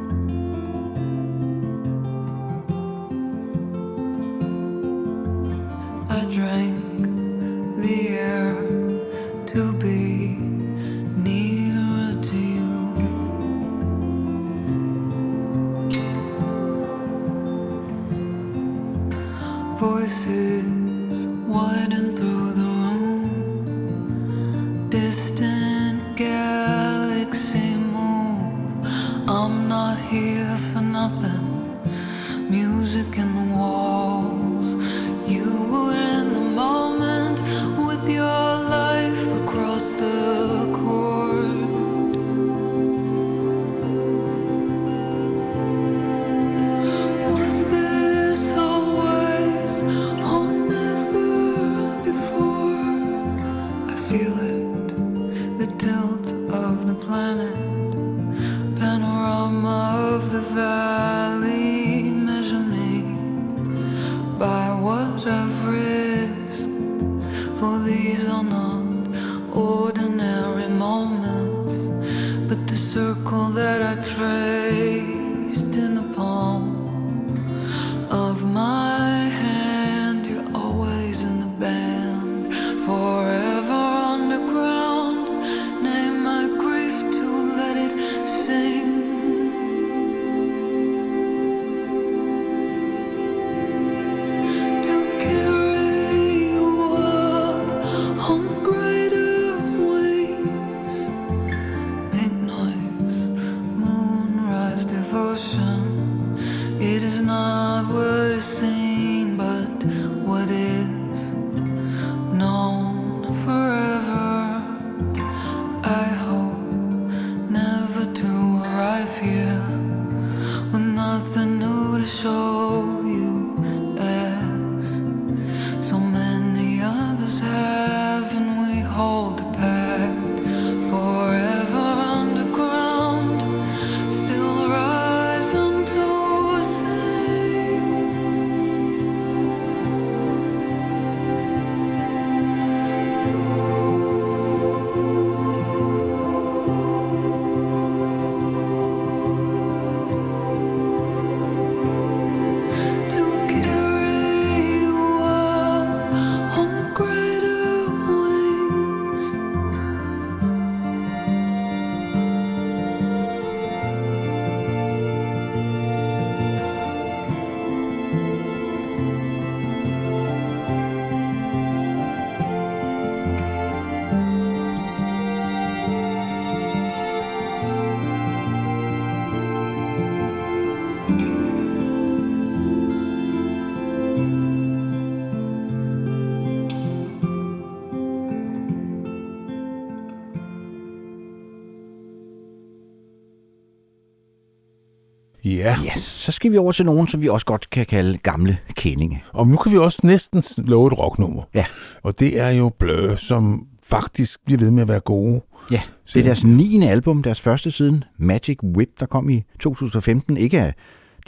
Ja. Ja, så skal vi over til nogen, som vi også godt kan kalde gamle kendinge. Og nu kan vi også næsten love et rocknummer. Ja. Og det er jo Blur, som faktisk bliver ved med at være gode. Ja, det er deres 9. album, deres første siden, Magic Whip, der kom i 2015. Ikke af,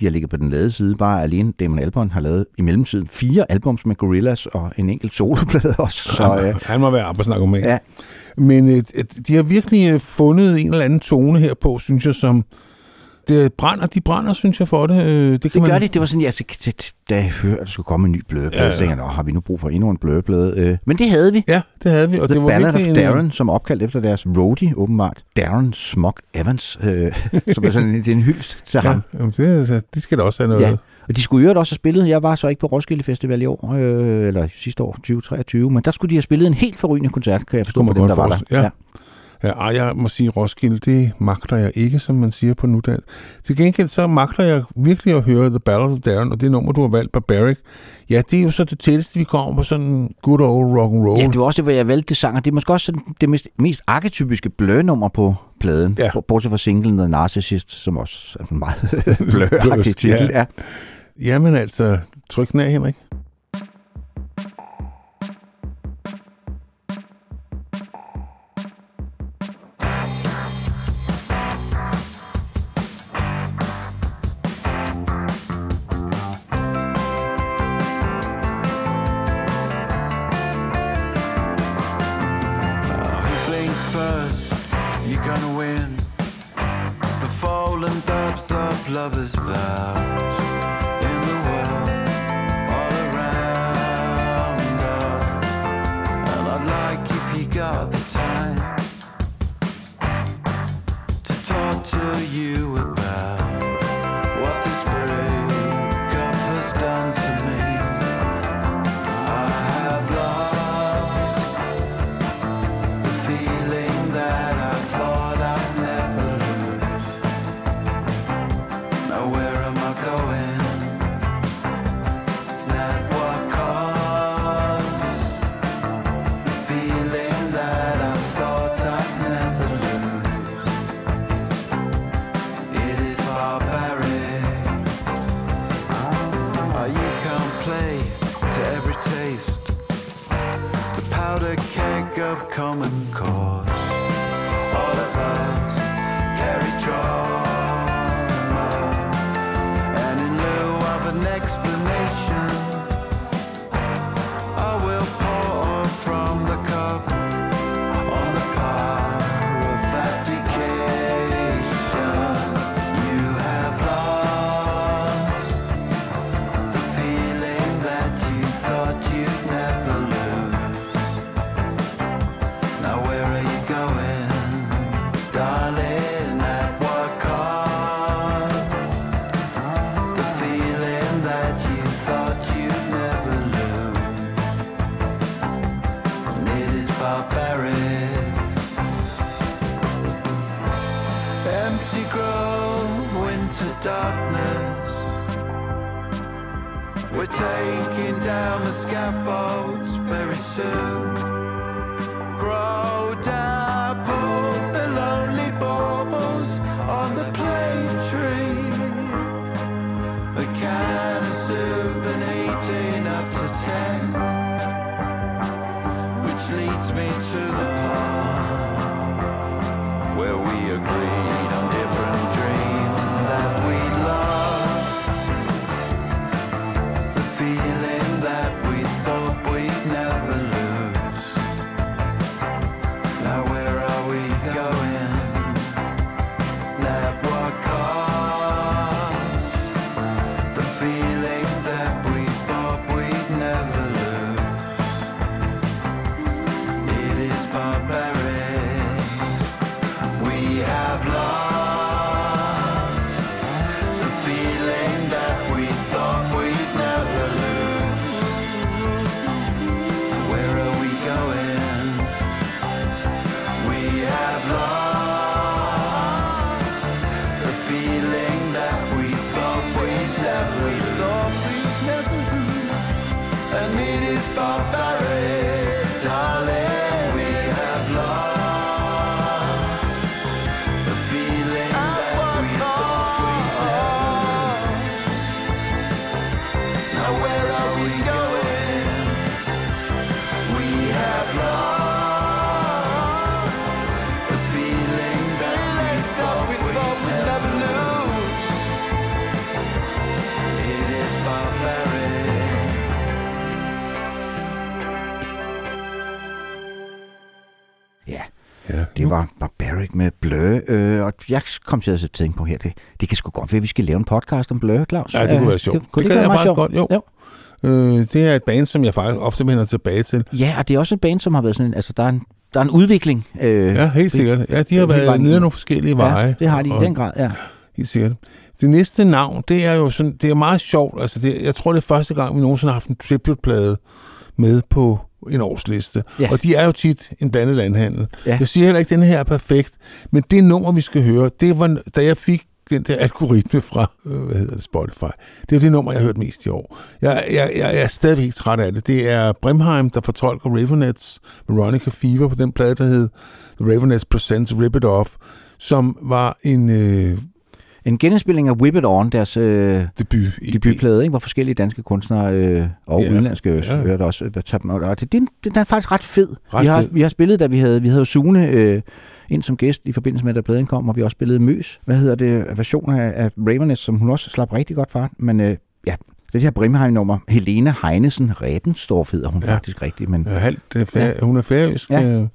de har ligget på den lade side, bare alene Damon Albarn har lavet i mellemtiden fire albums med Gorillaz og en enkelt soloplade også. Så, han, øh, han må være arbejdsnarkoman. Ja. Men øh, de har virkelig øh, fundet en eller anden tone her på, synes jeg, som det brænder, de brænder, synes jeg, for det. Øh, det, kan det man, gør de. Det var sådan, ja, så, så- da jeg hørte, at der skulle komme en ny blødeplade, Ja, ja, så tænkte jeg, "Nå, har vi nu brug for endnu en blødeplade? Øh, men det havde vi. Ja, det havde vi. Og The det var Ballad of virkelig en- Darren, som opkaldt efter deres roadie, åbenbart. Darren Smog Evans, øh, som er sådan en, det er en hyldest til Ja, ham. jamen, det, altså, de skal da også have noget. Ja. Og de skulle øvrigt også have spillet, jeg var så ikke på Roskilde Festival i år, øh, eller sidste år, 2023, men der skulle de have spillet en helt forrygende koncert, kan jeg forstå på dem, der var der. Ja. Ja, ej, jeg må sige, Roskilde, det magter jeg ikke, som man siger på nudansk. Til gengæld så magter jeg virkelig at høre The Battle of Darren, og det nummer, du har valgt, Barbaric. Ja, det er jo så det tætteste, vi kommer på sådan good old rock and roll. Ja, det var også det, hvor jeg valgte det sang, og det er måske også sådan det mest, mest arketypiske blø-nummer på pladen. Ja. Bortset fra singlen The Narcissist, som også er en meget Blødsk, titel. ja. Ja. Jamen altså, tryk den af, Henrik. And it is barbaric, med Blur, øh, og jeg kom til at tænke på her, det, det kan sgu godt være, at vi skal lave en podcast om Blur, Claus. Ja, det kunne Øh, være sjovt. Det, kunne det det, kan jeg meget godt, jo. jo. Øh, det er et band, som jeg faktisk ofte vender tilbage til. Ja, og det er også et band, som har været sådan, altså der er en, der er en udvikling. Øh, Ja, helt sikkert. Ja, de har været nede igennem. nogle forskellige veje. Ja, det har de i Og- den grad, ja. Helt sikkert. Det næste navn, det er jo sådan, det er meget sjovt. Altså, det, jeg tror, det er første gang, vi nogensinde har haft en triplet-plade med på en årsliste. Ja. Og de er jo tit en blandet landhandel. Ja. Jeg siger heller ikke, at den her er perfekt, men det nummer, vi skal høre, det var, da jeg fik den der algoritme fra, øh, hvad hedder det, Spotify. Det er det nummer, jeg har hørt mest i år. Jeg, jeg, jeg, jeg er stadigvæk ikke træt af det. Det er Brimheim, der fortolker Ravenets Veronica Fever på den plade, der hed The Ravenets Presents Rip It Off, som var en øh, En genindspilling af Whip It On, deres øh, debut. debutplade, ikke? hvor forskellige danske kunstnere øh, og ja. udenlandske ja. hørte også. Øh, dem, og det, det, den er faktisk ret fed. Ret vi, har, fed. vi har spillet, da vi havde, vi havde Sune øh, ind som gæst i forbindelse med, da pladen kom, og vi har også spillet Møs. Hvad hedder det? Version af, af Ravenets, som hun også slap rigtig godt fra. Men øh, ja, det her Brimheim-nummer, Helena Heinesen Redenstorff hedder hun Ja. faktisk rigtigt. Men, Ja, halvt, det er fær- Ja. Hun er færøsk, ja. øh,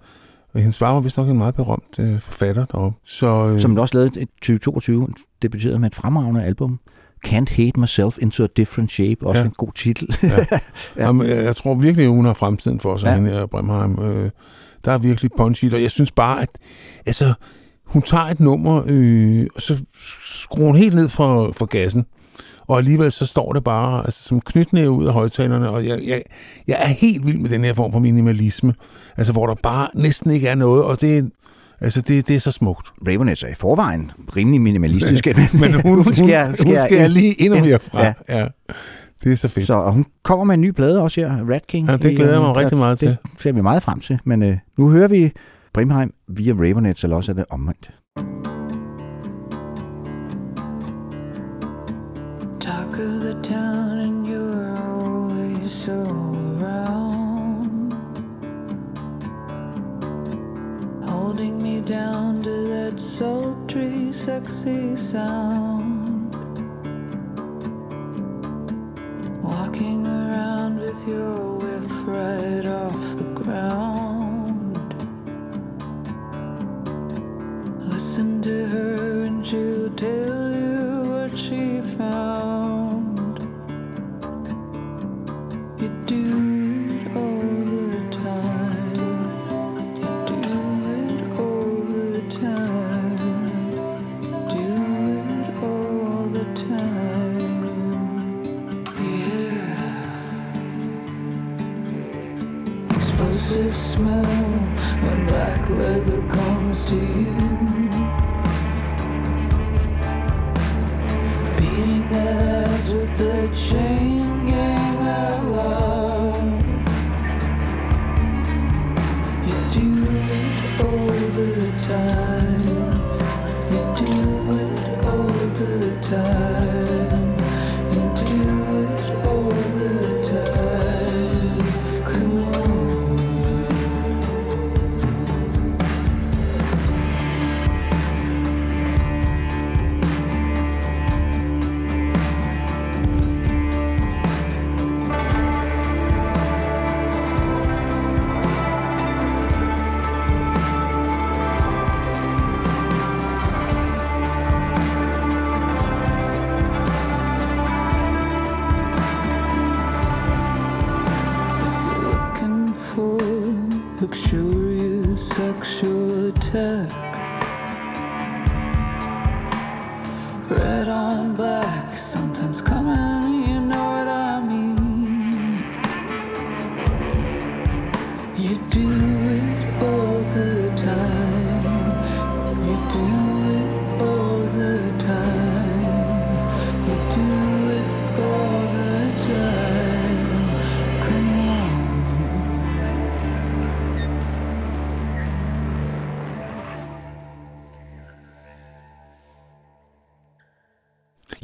og hendes far var vist nok en meget berømt øh, forfatter deroppe. Så, øh, som også lavede et 2022, debuterede med et fremragende album. Can't Hate Myself Into a Different Shape. Også Ja. en god titel. Ja. Ja. Jamen, jeg, tror virkelig, at hun har fremtiden for sig. Ja. hende her Bremheim. Øh, der er virkelig punch i det, og jeg synes bare, at altså, hun tager et nummer, øh, og så skruer hun helt ned for, for gassen. Og alligevel så står det bare altså, som knytnæve ud af højtalerne, og jeg, jeg, jeg er helt vild med den her form for minimalisme, altså hvor der bare næsten ikke er noget, og det, er- altså, det, det er så smukt. Ravenets er i forvejen rimelig minimalistiske. Men hun, hun, skærer- hun skærer skærer ind- lige endnu mere fra. Ja. Ja. ja. Det er så fedt. Så og hun kommer med en ny plade også her, Rat King. Ja, det glæder jeg mig rigtig meget til. Det ser vi meget frem til. Men øh, nu hører vi Brimheim via Ravenets, eller også er det omvendt. Holding me down to that sultry, sexy sound. Walking around with your whip right off the ground. Listen to her and she'll tell you what she found. Black leather comes to you. Beating that ass with the chain gang of love. You do it all the time.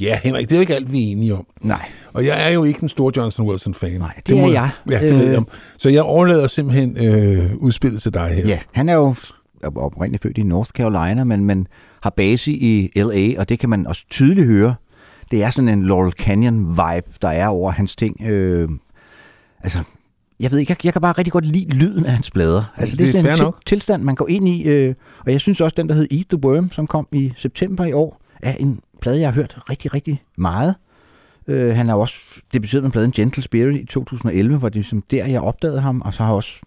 Ja, Henrik, det er jo ikke alt, vi er enige om. Nej. Og jeg er jo ikke en stor Johnson Wilson-fan. Nej, det er jeg. Ja, det ved Øh. jeg. Så jeg overlader simpelthen øh, udspillet til dig her. Ja, han er jo oprindeligt født i North Carolina, men, men har base i L.A., og det kan man også tydeligt høre. Det er sådan en Laurel Canyon-vibe, der er over hans ting. Øh, altså, jeg ved ikke, jeg, jeg kan bare rigtig godt lide lyden af hans plader. Altså, det, det er sådan en til, tilstand, man går ind i. Øh, og jeg synes også, den, der hed Eat the Worm, som kom i september i år, er en plade, jeg har hørt rigtig, rigtig meget. Øh, han har også debuteret med pladen Gentle Spirit i 2011, hvor det er ligesom der, jeg opdagede ham, og så har også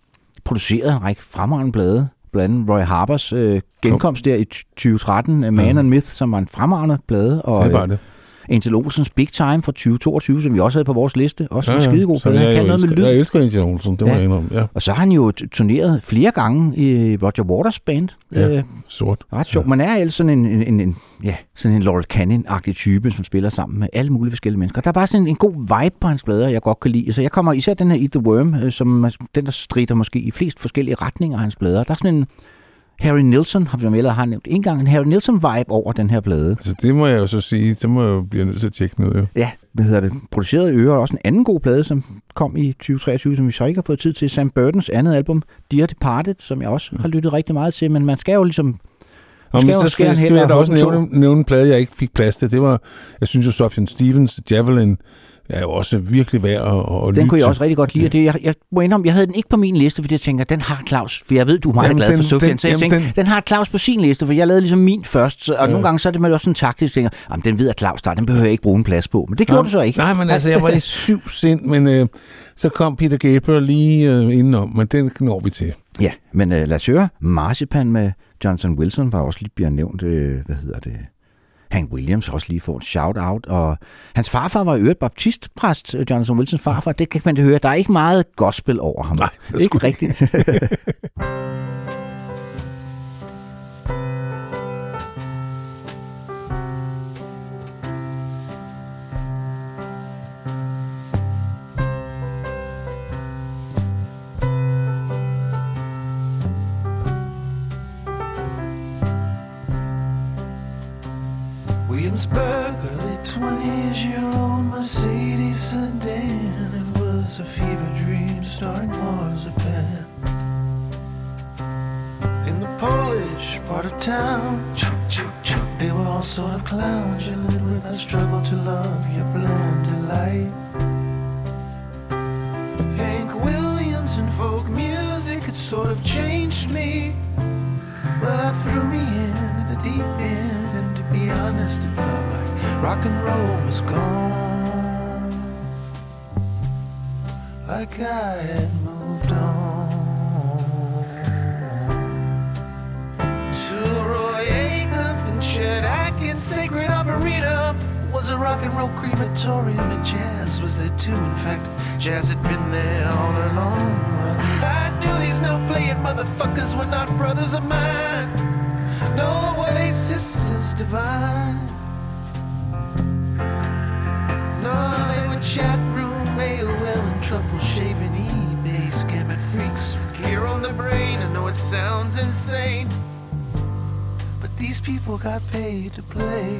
produceret en række fremragende blade. Blandt andet Roy Harbers øh, genkomst der i 2013, øh, Man and Myth, som var en fremragende plade. Og, Det var øh, det. Angel Olsens Big Time fra 2022, som vi også havde på vores liste. Også ja, en skidegod plade. Han kan noget med lyd. Jeg elsker Angel Olsen, det må Ja. jeg indrømme. Ja, Og så har han jo turneret flere gange i Roger Waters band. Ja, Øh, sort. ret sjovt. Man er ellers sådan en, en, en, en, ja, sådan en Laurel Canyon-agtig type, som spiller sammen med alle mulige forskellige mennesker. Der er bare sådan en, en god vibe på hans plader, jeg godt kan lide. Så jeg kommer især den her Eat the Worm, øh, som den, der strider måske i flest forskellige retninger af hans plader. Der er sådan en Harry Nilsson, har vi jo eller har nævnt en gang, en Harry Nilsson-vibe over den her plade. Altså, det må jeg jo så sige, det må jeg jo blive nødt til at tjekke ned, jo. Ja, hvad hedder det? Produceret i øre, og også en anden god plade, som kom i 2023, som vi så ikke har fået tid til. Sam Burtons andet album, Dear Departed, som jeg også har lyttet rigtig meget til, men man skal jo ligesom... Nå, skal men så skal, skal jeg da og også nævne, nævne en plade, jeg ikke fik plads til. Det var, jeg synes jo, Sofjan Stevens, Javelin, er jo også virkelig værd at, at Den lytte kunne jeg også rigtig godt lide. og Det, jeg, jeg må indrømme, jeg havde den ikke på min liste, fordi jeg tænker, den har Claus. For jeg ved, du er meget Jamen, glad for Sofian, så jeg jamen, tænkte, den- den, har Claus på sin liste, for jeg lavede ligesom min først. Så, og Ja. nogle gange så er det man også sådan taktisk, tænker, jamen, den ved jeg Claus der, den behøver jeg ikke bruge en plads på. Men det gjorde Nå, du så ikke. Nej, men altså, jeg var i syv sind, men øh, så kom Peter Gabriel lige øh, indenom, men den når vi til. Ja, men uh, lad os høre. Marzipan med Johnson Wilson var også lige bliver nævnt, øh, hvad hedder det, Hank Williams har også lige fået en shout-out, og hans farfar var i øvrigt baptistpræst, øh, Johnson Wilsons farfar, det kan man høre. Der er ikke meget gospel over ham. Nej, det er ikke rigtigt. Williamsburg, early 20s, your old Mercedes sedan. It was a fever dream starring marzipan. In the Polish part of town, they were all sort of clowns. You lived with a struggle to love your bland delight. Hank Williams and folk music had sort of changed me. Well, that threw me into the deep end, be honest, it felt like rock and roll was gone. Like I had moved on. To Roy Acuff and Chet Atkins, Sacred Arboretum was a rock and roll crematorium, and jazz was there too. In fact, jazz had been there all along. I knew these no playing motherfuckers were not brothers of mine, they sisters divine. No, they were chat room, AOL, and truffle shaving eBay scamming freaks with gear on the brain. I know it sounds insane, but these people got paid to play.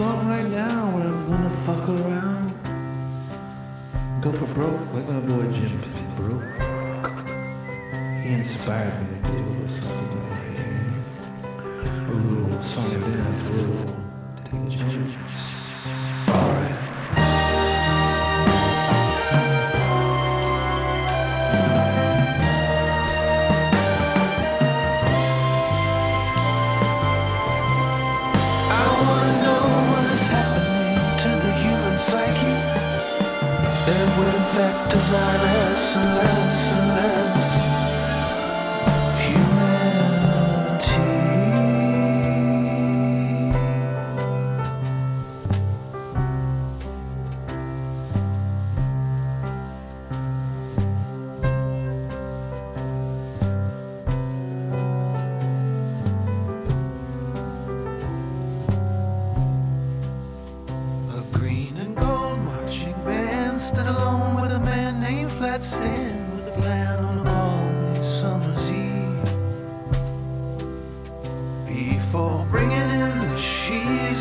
Song right now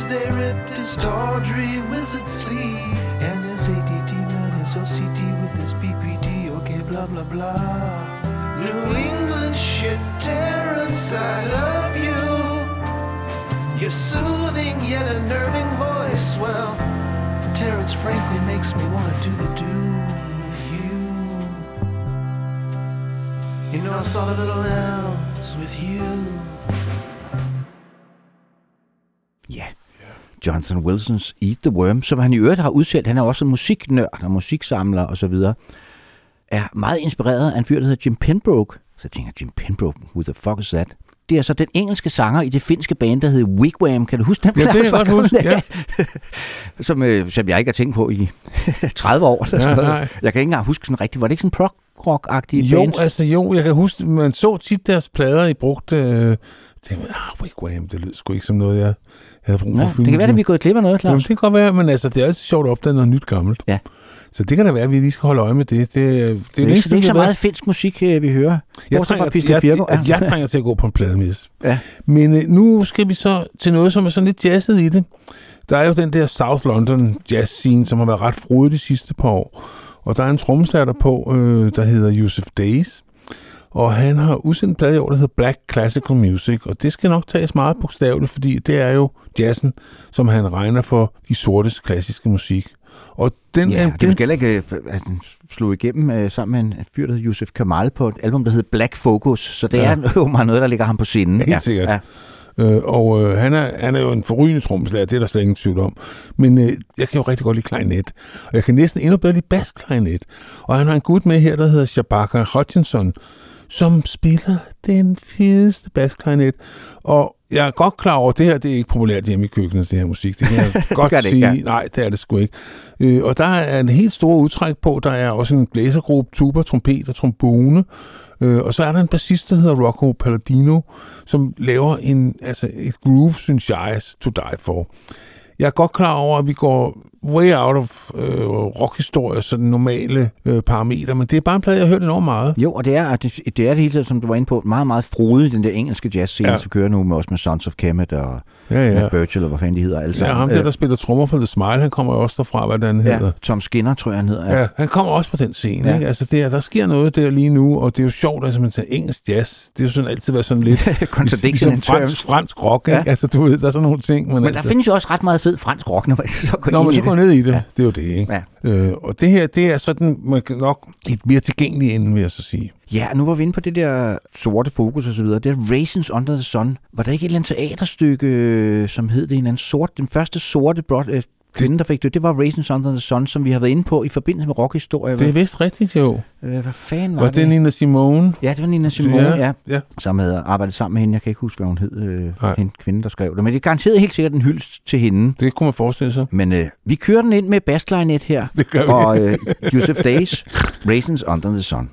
they ripped his tawdry wizard sleeve and his ADD man, his OCD with his BPD. Okay, blah blah blah. New England shit, Terrence, I love you. Your soothing yet unnerving voice, well, Terrence frankly makes me want to do the do with you. You know, I saw the little elves with you. Johnson Wilsons Eat the Worm, som han i øvrigt har udsendt. Han er også en musiknørd og musiksamler og så videre. Er meget inspireret af en fyr, der hedder Jim Penbroke. Så jeg tænker, Jim Penbroke, who the fuck is that? Det er så den engelske sanger i det finske band, der hedder Wigwam. Kan du huske dem? Ja, det kan jeg godt huske, dage? som, øh, som jeg ikke har tænkt på i 30 år. Eller Ja, sådan noget. nej. Jeg kan ikke engang huske sådan rigtigt. Var det ikke sådan prog-rock-agtige Jo, bands? altså jo, jeg kan huske, man så tit deres plader i brugte... Øh, tænkte, man, ah, Wigwam, det lød sgu ikke som noget, jeg havde brug for. Ja, fylde det kan være, at vi er gået glip af noget, Jamen, Claus. det kan godt være, men altså, det er altid sjovt at opdage noget nyt gammelt. Ja. Så det kan da være, at vi lige skal holde øje med det. Det, det, det, er Det er, ikke, det er ikke så meget finsk musik, øh, vi hører. Jeg trænger, Pista jeg, jeg, jeg trænger til at gå på en plademis. Ja. Men øh, nu skal vi så til noget, som er sådan lidt jazzet i det. Der er jo den der South London jazz scene, som har været ret frodig de sidste par år. Og der er en trommeslager på, øh, der hedder Yusuf Days. Og han har udsendt en plade i år, der hedder Black Classical Music. Og det skal nok tages meget bogstaveligt, fordi det er jo jazzen, som han regner for de sortes klassiske musik. Og den Ja, er, det er måske ikke, øh, at den slog igennem øh, sammen med en fyr, der hedder Yusuf Kamal på et album, der hedder Black Focus. Så det Ja. er jo meget noget, der ligger ham på sinden. Helt sikkert. Øh, og øh, han, er, han er jo en forrygende trommeslager, det er der slet ingen tvivl om. Men øh, jeg kan jo rigtig godt lide klarinet. Og jeg kan næsten endnu bedre lide basklarinet. Og han har en gut med her, der hedder Shabaka Hutchinson, som spiller den fedeste basklarinet. Og jeg er godt klar over, at det her det er ikke populært hjemme i køkkenet, det her musik. Det kan jeg godt det sige. ikke, ja. Nej, det er det sgu ikke. Øh, og der er en helt stor udtræk på. Der er også en blæsergruppe, tuba, trompet og trombone. Øh, og så er der en bassist, der hedder Rocco Palladino, som laver en, altså et groove, synes jeg, to die for. Jeg er godt klar over, at vi går way out of øh, rockhistorie, sådan normale øh, parametre, men det er bare en plade, jeg har hørt enormt meget. Jo, og det er, det, det er det hele tiden, som du var inde på, meget, meget frodig, den der engelske jazzscene, Ja. ja. så kører nu med, også med Sons of Kemet og Ja, ja. ja. Birchall, og hvad fanden de hedder alle Ja, ham der, Øh, der spiller trommer for The Smile, han kommer jo også derfra, hvad den hedder. ja, Tom Skinner, tror jeg, han hedder. Ja, han kommer også fra den scene. Ja. Ja. Ikke? Altså, det er, der sker noget der lige nu, og det er jo sjovt, altså man tager engelsk jazz. Det er jo sådan altid været sådan lidt... Contradiction ligesom in fransk, terms. fransk rock, ikke? Ja. Altså, du ved, der er sådan nogle ting. Men, Men altså, der findes jo også ret meget fed fransk rock, når man så går Når ind går ned i det, ja. det er jo det, ikke? Ja. Øh, og det her, det er sådan, man kan nok et mere tilgængeligt ende, vil jeg så sige. Ja, nu var vi inde på det der sorte fokus og så videre. Det er Raisins Under the Sun. Var der ikke et eller andet teaterstykke, øh, som hed det en anden sort? Den første sorte blot, øh, kvinde, der fik det, det var Raisins Under the Sun, som vi har været inde på i forbindelse med rockhistorie. Det er vist rigtigt, jo. Øh, hvad fanden var, Var det Nina Simone? Ja, det var Nina Simone, Ja, ja, ja. Som havde arbejdet sammen med hende. Jeg kan ikke huske, hvad hun hed, øh, Nej. hende kvinde, der skrev det. Men det er garanteret helt sikkert en hyldest til hende. Det kunne man forestille sig. Men øh, vi kører den ind med bassklarinet her. Det gør vi. Og øh, Yusuf Days, Raisins Under the Sun.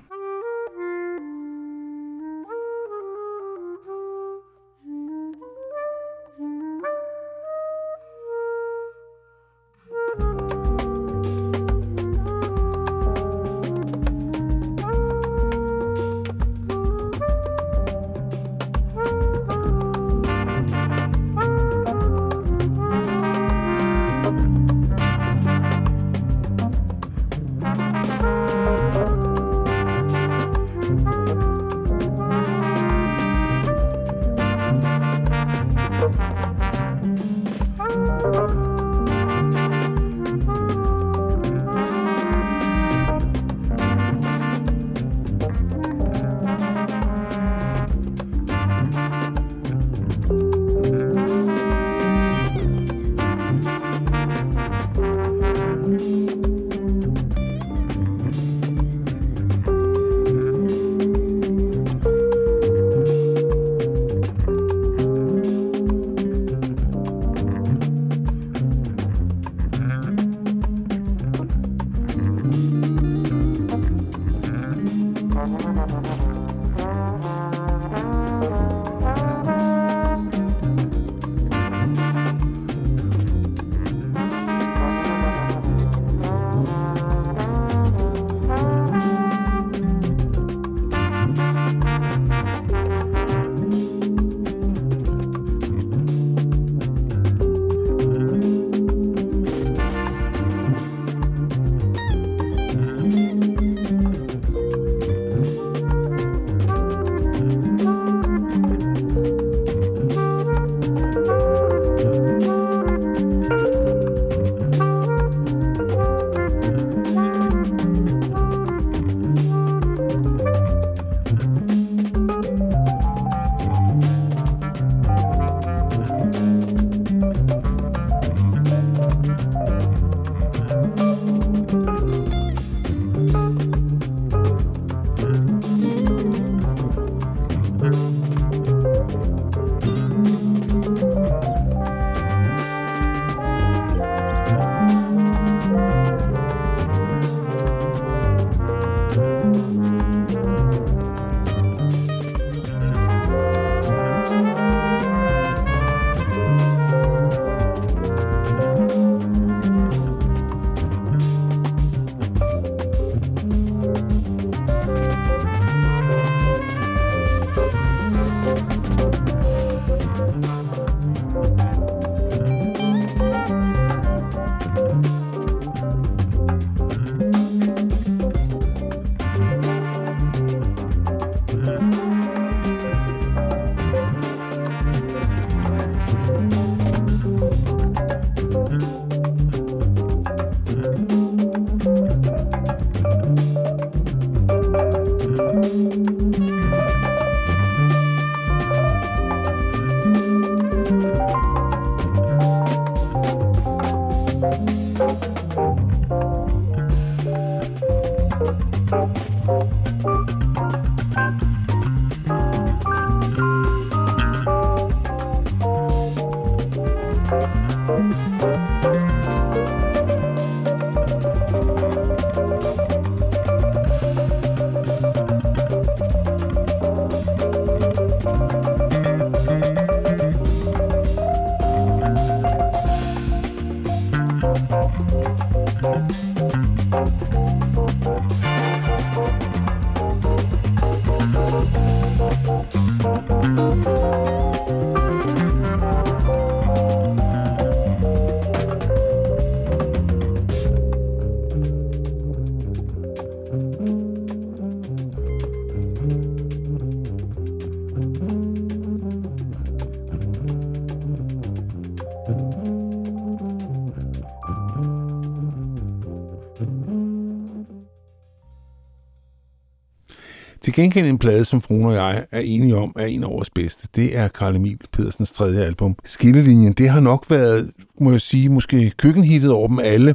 Gengæld en plade, som Fruen og jeg er enige om, er en af årets bedste. Det er Karl Emil Pedersens tredje album. Skillelinjen, det har nok været, må jeg sige, måske køkkenhittet over dem alle.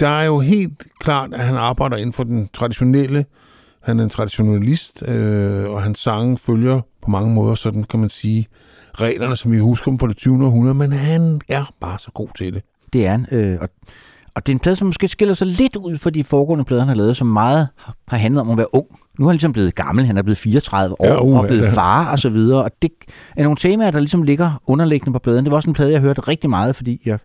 Der er jo helt klart, at han arbejder inden for den traditionelle, han er en traditionalist, øh, og hans sange følger på mange måder, sådan kan man sige, reglerne, som vi husker dem fra det 20. århundrede, men han er bare så god til det. Det er han. Øh, og, og det er en plade, som måske skiller sig lidt ud for de foregående plader, han har lavet, som meget har handlet om at være ung. Nu er han ligesom blevet gammel, han er blevet 34 år Ja, uh, og blevet far og så videre. Og det er nogle temaer, der ligesom ligger underliggende på pladen. Det var også en plade, jeg hørte rigtig meget, fordi jeg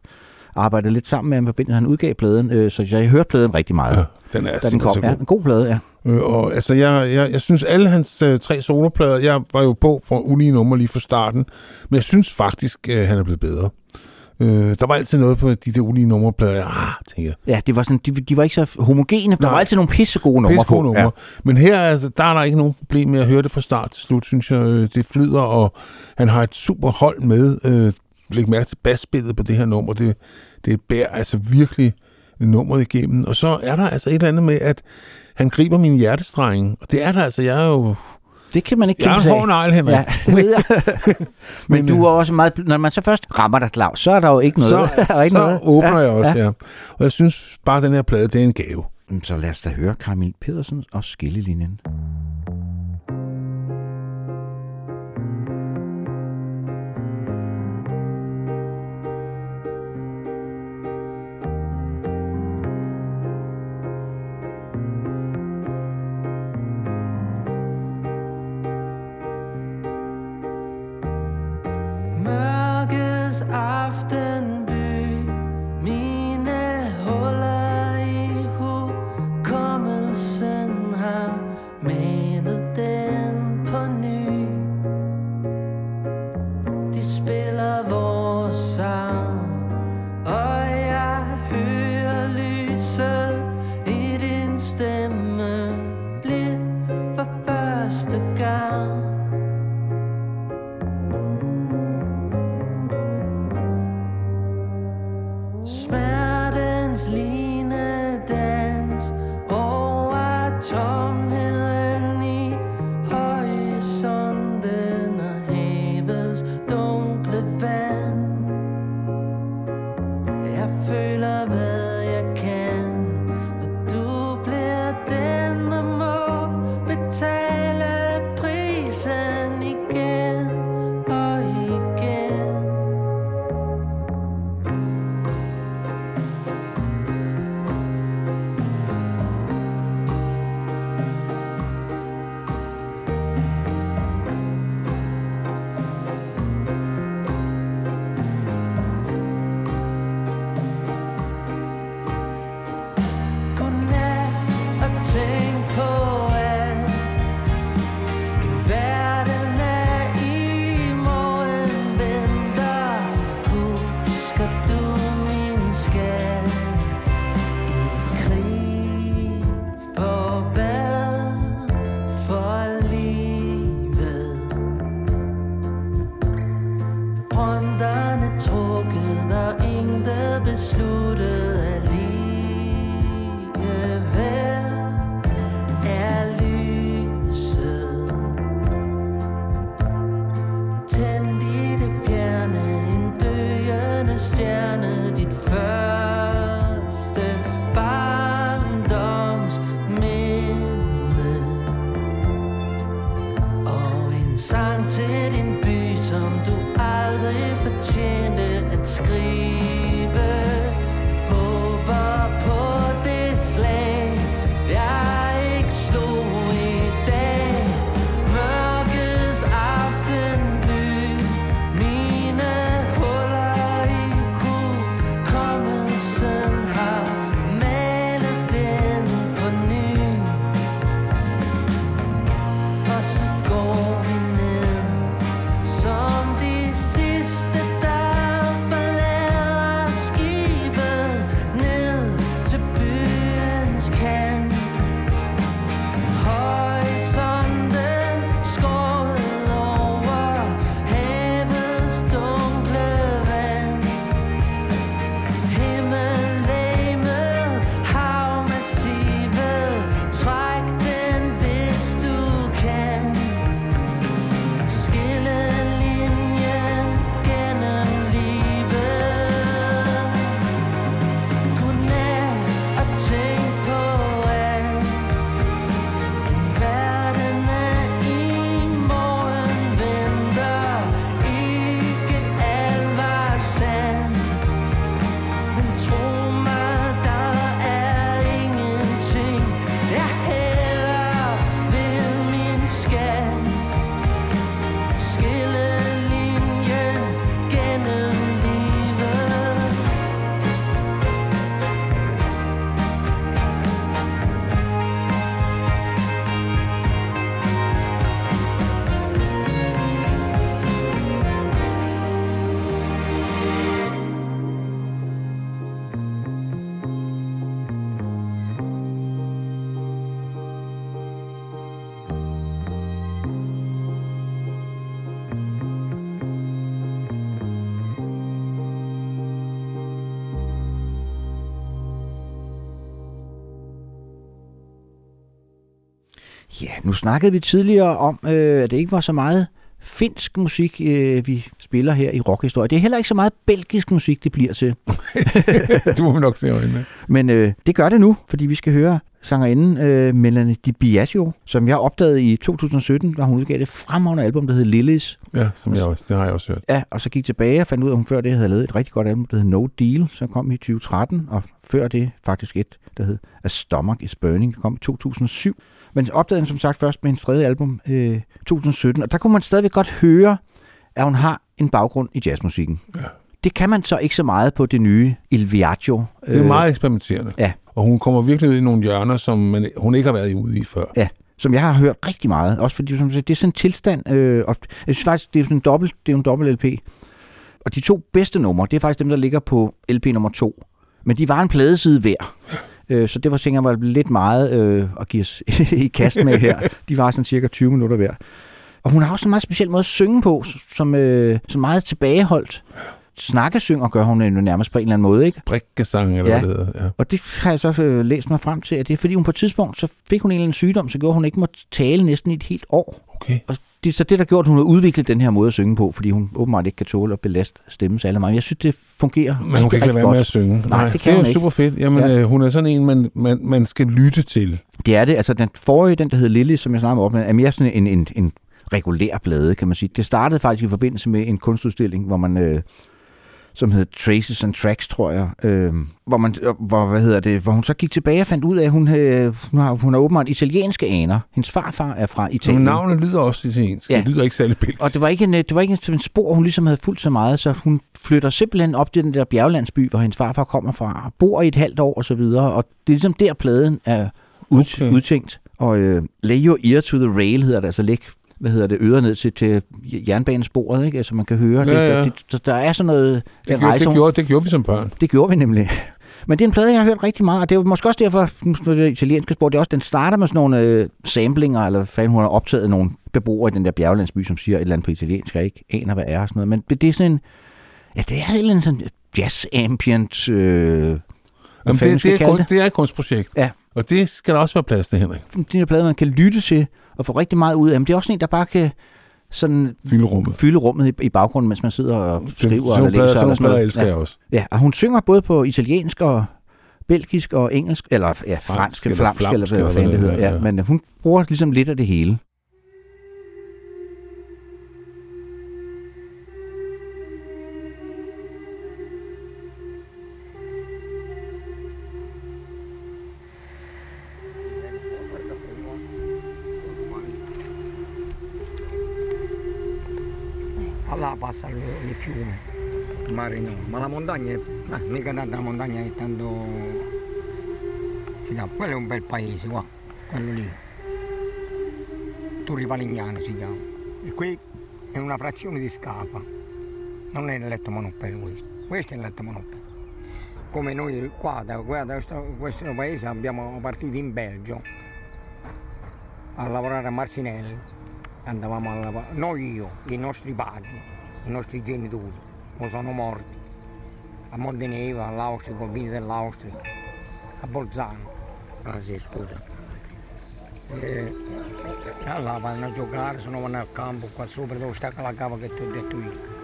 arbejdede lidt sammen med ham forbindelse, han udgav pladen, øh, så jeg hørte pladen rigtig meget, Ja, den er da den kom. Ja, en god plade, ja. Øh, og altså, jeg, jeg, jeg synes, alle hans øh, tre soloplader, jeg var jo på for ulige numre lige fra starten, men jeg synes faktisk, øh, han er blevet bedre. Øh, der var altid noget på de der ulige nummerplader, ah, tænker jeg. Ja, det var sådan, de, de var ikke så homogene. Der Nej. var altid nogle pissegode numre Pisse på. numre. Men her altså, der er der ikke nogen problem med at høre det fra start til slut, synes jeg. Øh, Det flyder, og han har et super hold med. Øh, læg mærke til basspillet på det her nummer. Det, det bærer altså virkelig nummeret igennem. Og så er der altså et eller andet med, at han griber min hjertestreng. Og det er der altså, jeg er jo... Det kan man ikke Jeg er en hård negl, Henrik. Ja. Men, Men, du er også meget... Når man så først rammer dig, Claus, så er der jo ikke noget. Så, der er ikke så noget. åbner jeg også, ja. ja. Og jeg synes bare, at den her plade, det er en gave. Så lad os da høre Karmil Pedersen og Skillelinjen. often snakkede vi tidligere om, øh, at det ikke var så meget finsk musik, øh, vi spiller her i rockhistorie. Det er heller ikke så meget belgisk musik, det bliver til. det må man nok se øjnene. Men øh, det gør det nu, fordi vi skal høre sangerinden øh, Melanie Di Biagio, som jeg opdagede i 2017, da hun udgav det fremragende album, der hed Lilies. Ja, som jeg også, det har jeg også hørt. Ja, og så gik tilbage og fandt ud af, at hun før det havde lavet et rigtig godt album, der hed No Deal, som kom i 2013, og før det faktisk et, der hed A Stomach is Burning, der kom i 2007. Men opdagede den som sagt først med en tredje album øh, 2017, og der kunne man stadigvæk godt høre, at hun har en baggrund i jazzmusikken. Ja. Det kan man så ikke så meget på det nye Il Viaggio. Det er meget eksperimenterende. Ja. Og hun kommer virkelig ud i nogle hjørner, som man, hun ikke har været ude i før. Ja, som jeg har hørt rigtig meget. Også fordi som, sagt, det er sådan en tilstand, øh, og jeg synes faktisk, det er sådan en dobbelt, det er en dobbelt LP. Og de to bedste numre, det er faktisk dem, der ligger på LP nummer to. Men de var en pladeside hver. Øh, så det var, tænker jeg, var lidt meget øh, at give os i kast med her. De var sådan cirka 20 minutter hver. Og hun har også en meget speciel måde at synge på, som, øh, som meget tilbageholdt. Snakkesynger gør hun jo nærmest på en eller anden måde, ikke? Brikkesang, eller Ja. hvad det hedder. Ja. Og det har jeg så øh, læst mig frem til, at det er fordi hun på et tidspunkt, så fik hun en eller anden sygdom, så gjorde hun ikke måtte tale næsten i et helt år. Okay. Og det er så det, der gjort, at hun har udviklet den her måde at synge på, fordi hun åbenbart ikke kan tåle at belaste stemmen særlig meget. Jeg synes, det fungerer Men hun kan ikke lade være med at synge. Nej, det det kan er hun jo super fedt. Jamen, Ja. øh, hun er sådan en, man, man, man skal lytte til. Det er det. Altså den forrige, den der hed Lille, som jeg snakkede om, er mere sådan en, en, en regulær plade, kan man sige. Det startede faktisk i forbindelse med en kunstudstilling, hvor man... Øh, som hed Traces and Tracks, tror jeg, øh, hvor, man, øh, hvor, hvad hedder det, hvor hun så gik tilbage og fandt ud af, at hun, øh, hun har, hun har åbenbart italienske aner. Hendes farfar er fra Italien. navnet lyder også italiensk. Ja. Det lyder ikke særlig belgisk. Og det var ikke en, øh, det var ikke en, spor, hun ligesom havde fulgt så meget, så hun flytter simpelthen op til den der bjerglandsby, hvor hendes farfar kommer fra, og bor i et halvt år og så videre, og det er ligesom der pladen er ud. Okay. udtænkt. Og øh, lay your ear to the rail hedder det, altså læg hvad hedder det, øret ned til, til jernbanesporet, ikke? Altså man kan høre Ja, det. ja. det, det der er sådan noget det, en gjorde, det, gjorde, det gjorde vi som børn. det gjorde vi nemlig. Men det er en plade, jeg har hørt rigtig meget, og det er måske også derfor, nu det italienske spor, det er også, den starter med sådan nogle øh, samplinger, eller fanden hun har optaget nogle beboere i den der bjerglandsby, som siger et eller andet på italiensk, jeg ikke aner, hvad er og sådan noget. Men det er sådan en, ja, det er et eller andet sådan jazz ambient, øh, Jamen, det, det, er, kun, det er et kunstprojekt. Ja. Og det skal der også være plads til, Henrik. det? Det er en plade, man kan lytte til og få rigtig meget ud af, men det er også en, der bare kan sådan Fylde rummet. fylde rummet i, i baggrunden, mens man sidder og skriver Sådan eller læser. sådan Eller sådan noget. elsker ja. jeg også. Ja, og hun synger både på italiensk og belgisk og engelsk, eller ja, fransk, eller eller flamsk, eller, flamsk, eller hvad eller fanden det hvad hedder. Ja, ja. men hun bruger ligesom lidt af det hele. Là passa il, fiume, il mare no, ma la montagna, è, eh, mica tanta montagna è tanto... Si chiama, quello è un bel paese qua, quello lì. Turrivalignano si chiama. E qui è una frazione di Scafa, non è il letto monopello questo, questo è il letto monopello. Come noi qua, da, qua, da questo, questo paese abbiamo partito in Belgio a lavorare a Marcinelli andavamo a lavorare, noi io, i nostri padri, i nostri genitori, o sono morti, a Montenegro, all'Austria, con vini dell'Austria, a Bolzano, ah sì scusa. E, e allora vanno a giocare, se no vanno al campo, qua sopra dove sta la cava che ti ho detto io.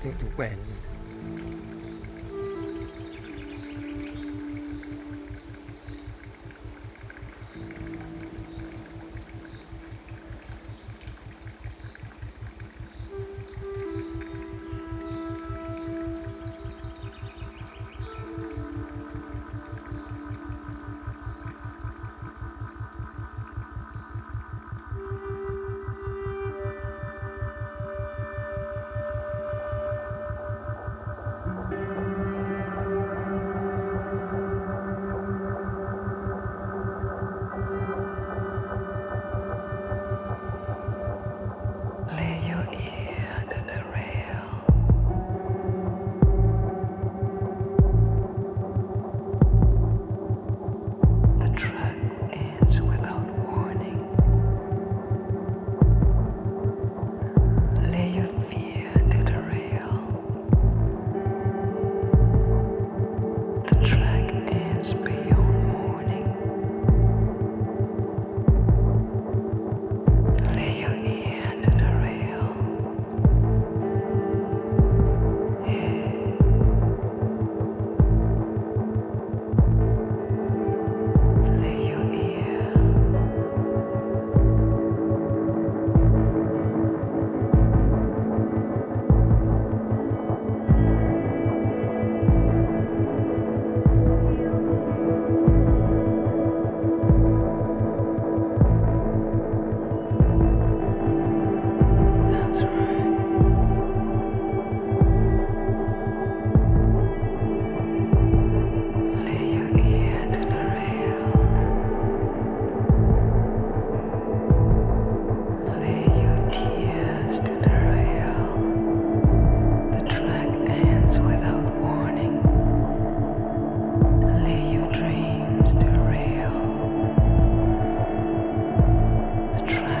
Tutto quello. try.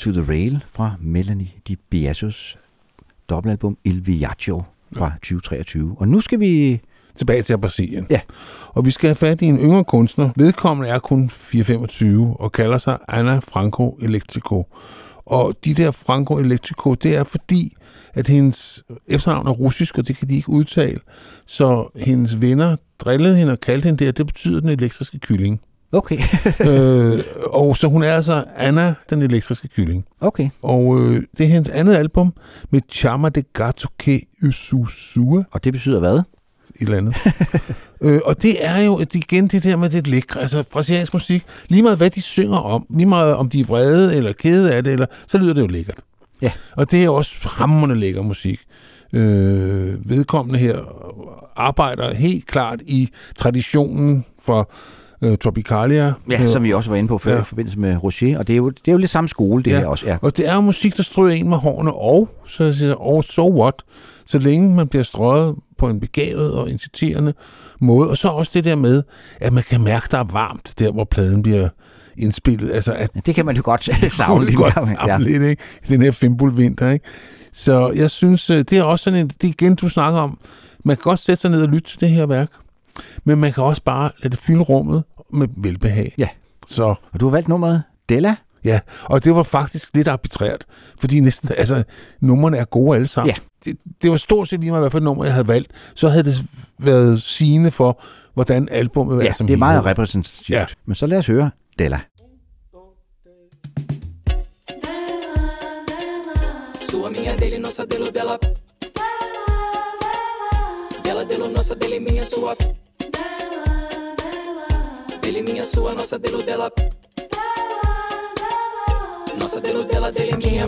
To the Rail fra Melanie Di Biasos dobbeltalbum Il Viaggio fra 2023. Og nu skal vi... Tilbage til Brasilien. Ja. Og vi skal have fat i en yngre kunstner. Vedkommende er kun 4-25 og kalder sig Anna Franco Electrico. Og de der Franco Electrico, det er fordi, at hendes efternavn er russisk, og det kan de ikke udtale. Så hendes venner drillede hende og kaldte hende og det betyder den elektriske kylling. Okay. øh, og så hun er altså Anna, den elektriske kylling. Okay. Og øh, det er hendes andet album med Chama de Gato que Ususua. Og det betyder hvad? Et eller andet. øh, og det er jo at igen det der med det lækre, altså brasiliansk musik, lige meget hvad de synger om, lige meget om de er vrede eller kede af det, eller, så lyder det jo lækkert. Ja. Og det er også hammerende lækker musik. Øh, vedkommende her arbejder helt klart i traditionen for øh, Tropicalia. Ja, som vi også var inde på før ja. i forbindelse med Rocher. Og det er jo, det er jo lidt samme skole, det ja. her også. Ja. Og det er jo musik, der strøger en med hårene, og så siger, og so what, så længe man bliver strøget på en begavet og inciterende måde. Og så også det der med, at man kan mærke, der er varmt, der hvor pladen bliver indspillet. Altså, at, det kan man jo godt savne lidt. Godt savne ja. lidt, ikke? I den her fimbulvinter, ikke? Så jeg synes, øh, det er også sådan en, det igen, du snakker om, man kan godt sætte sig ned og lytte til det her værk, men man kan også bare lade det fylde rummet med velbehag. Ja. Så, og du har valgt nummeret Della? Ja, og det var faktisk lidt arbitrært, fordi næsten, altså, numrene er gode alle sammen. Ja. Det, det var stort set lige meget, hvad for nummer jeg havde valgt. Så havde det været sigende for, hvordan albumet ja, er som det er meget helhed. repræsentativt. Ja. Men så lad os høre Della. Sua, minha, dele, nossa, dele, dela. Dela, dele, nossa, dele, minha, sua. Dele, minha, sua, nossa, dele, dela. Nossa, dele, dela, dele, minha.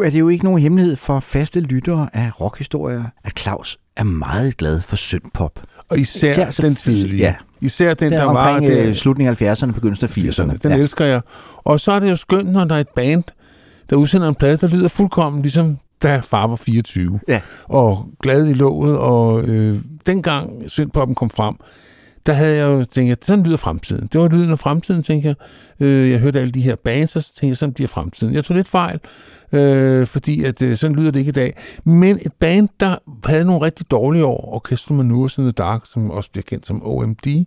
Nu er det jo ikke nogen hemmelighed for faste lyttere af rockhistorier, at Claus er meget glad for syndpop. Og især, især så- den tidlige. Ja, Især den, der, der var... omkring det- øh, slutningen af 70'erne, begyndelsen af 80'erne. Den ja. elsker jeg. Og så er det jo skønt, når der er et band, der udsender en plade, der lyder fuldkommen ligesom da far var 24. Ja. Og glad i låget, og øh, dengang Syndpoppen kom frem, der havde jeg jo tænkt, at sådan lyder fremtiden. Det var lyden af fremtiden, tænkte jeg. Øh, jeg hørte alle de her bands, og så tænkte jeg, sådan bliver fremtiden. Jeg tog lidt fejl, øh, fordi at, øh, sådan lyder det ikke i dag. Men et band, der havde nogle rigtig dårlige år, Orchestra Manures in the Dark, som også bliver kendt som OMD, Ja,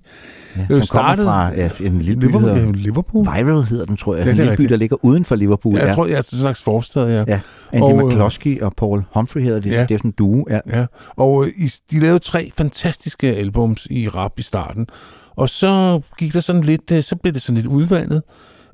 som kommer fra ja, en lille by, Liverpool, der hedder- Liverpool. Viral hedder den, tror jeg. Ja, en lille by, der ligger uden for Liverpool. Jeg ja. tror, det er en slags forstad, ja. Ja, Andy Og, øh, McCloskey og Paul Humphrey hedder det. Ja. Det er sådan en duo. Ja. Ja, og øh, de lavede tre fantastiske albums i rap i starten. Og så gik der sådan lidt, øh, så blev det sådan lidt udvandet.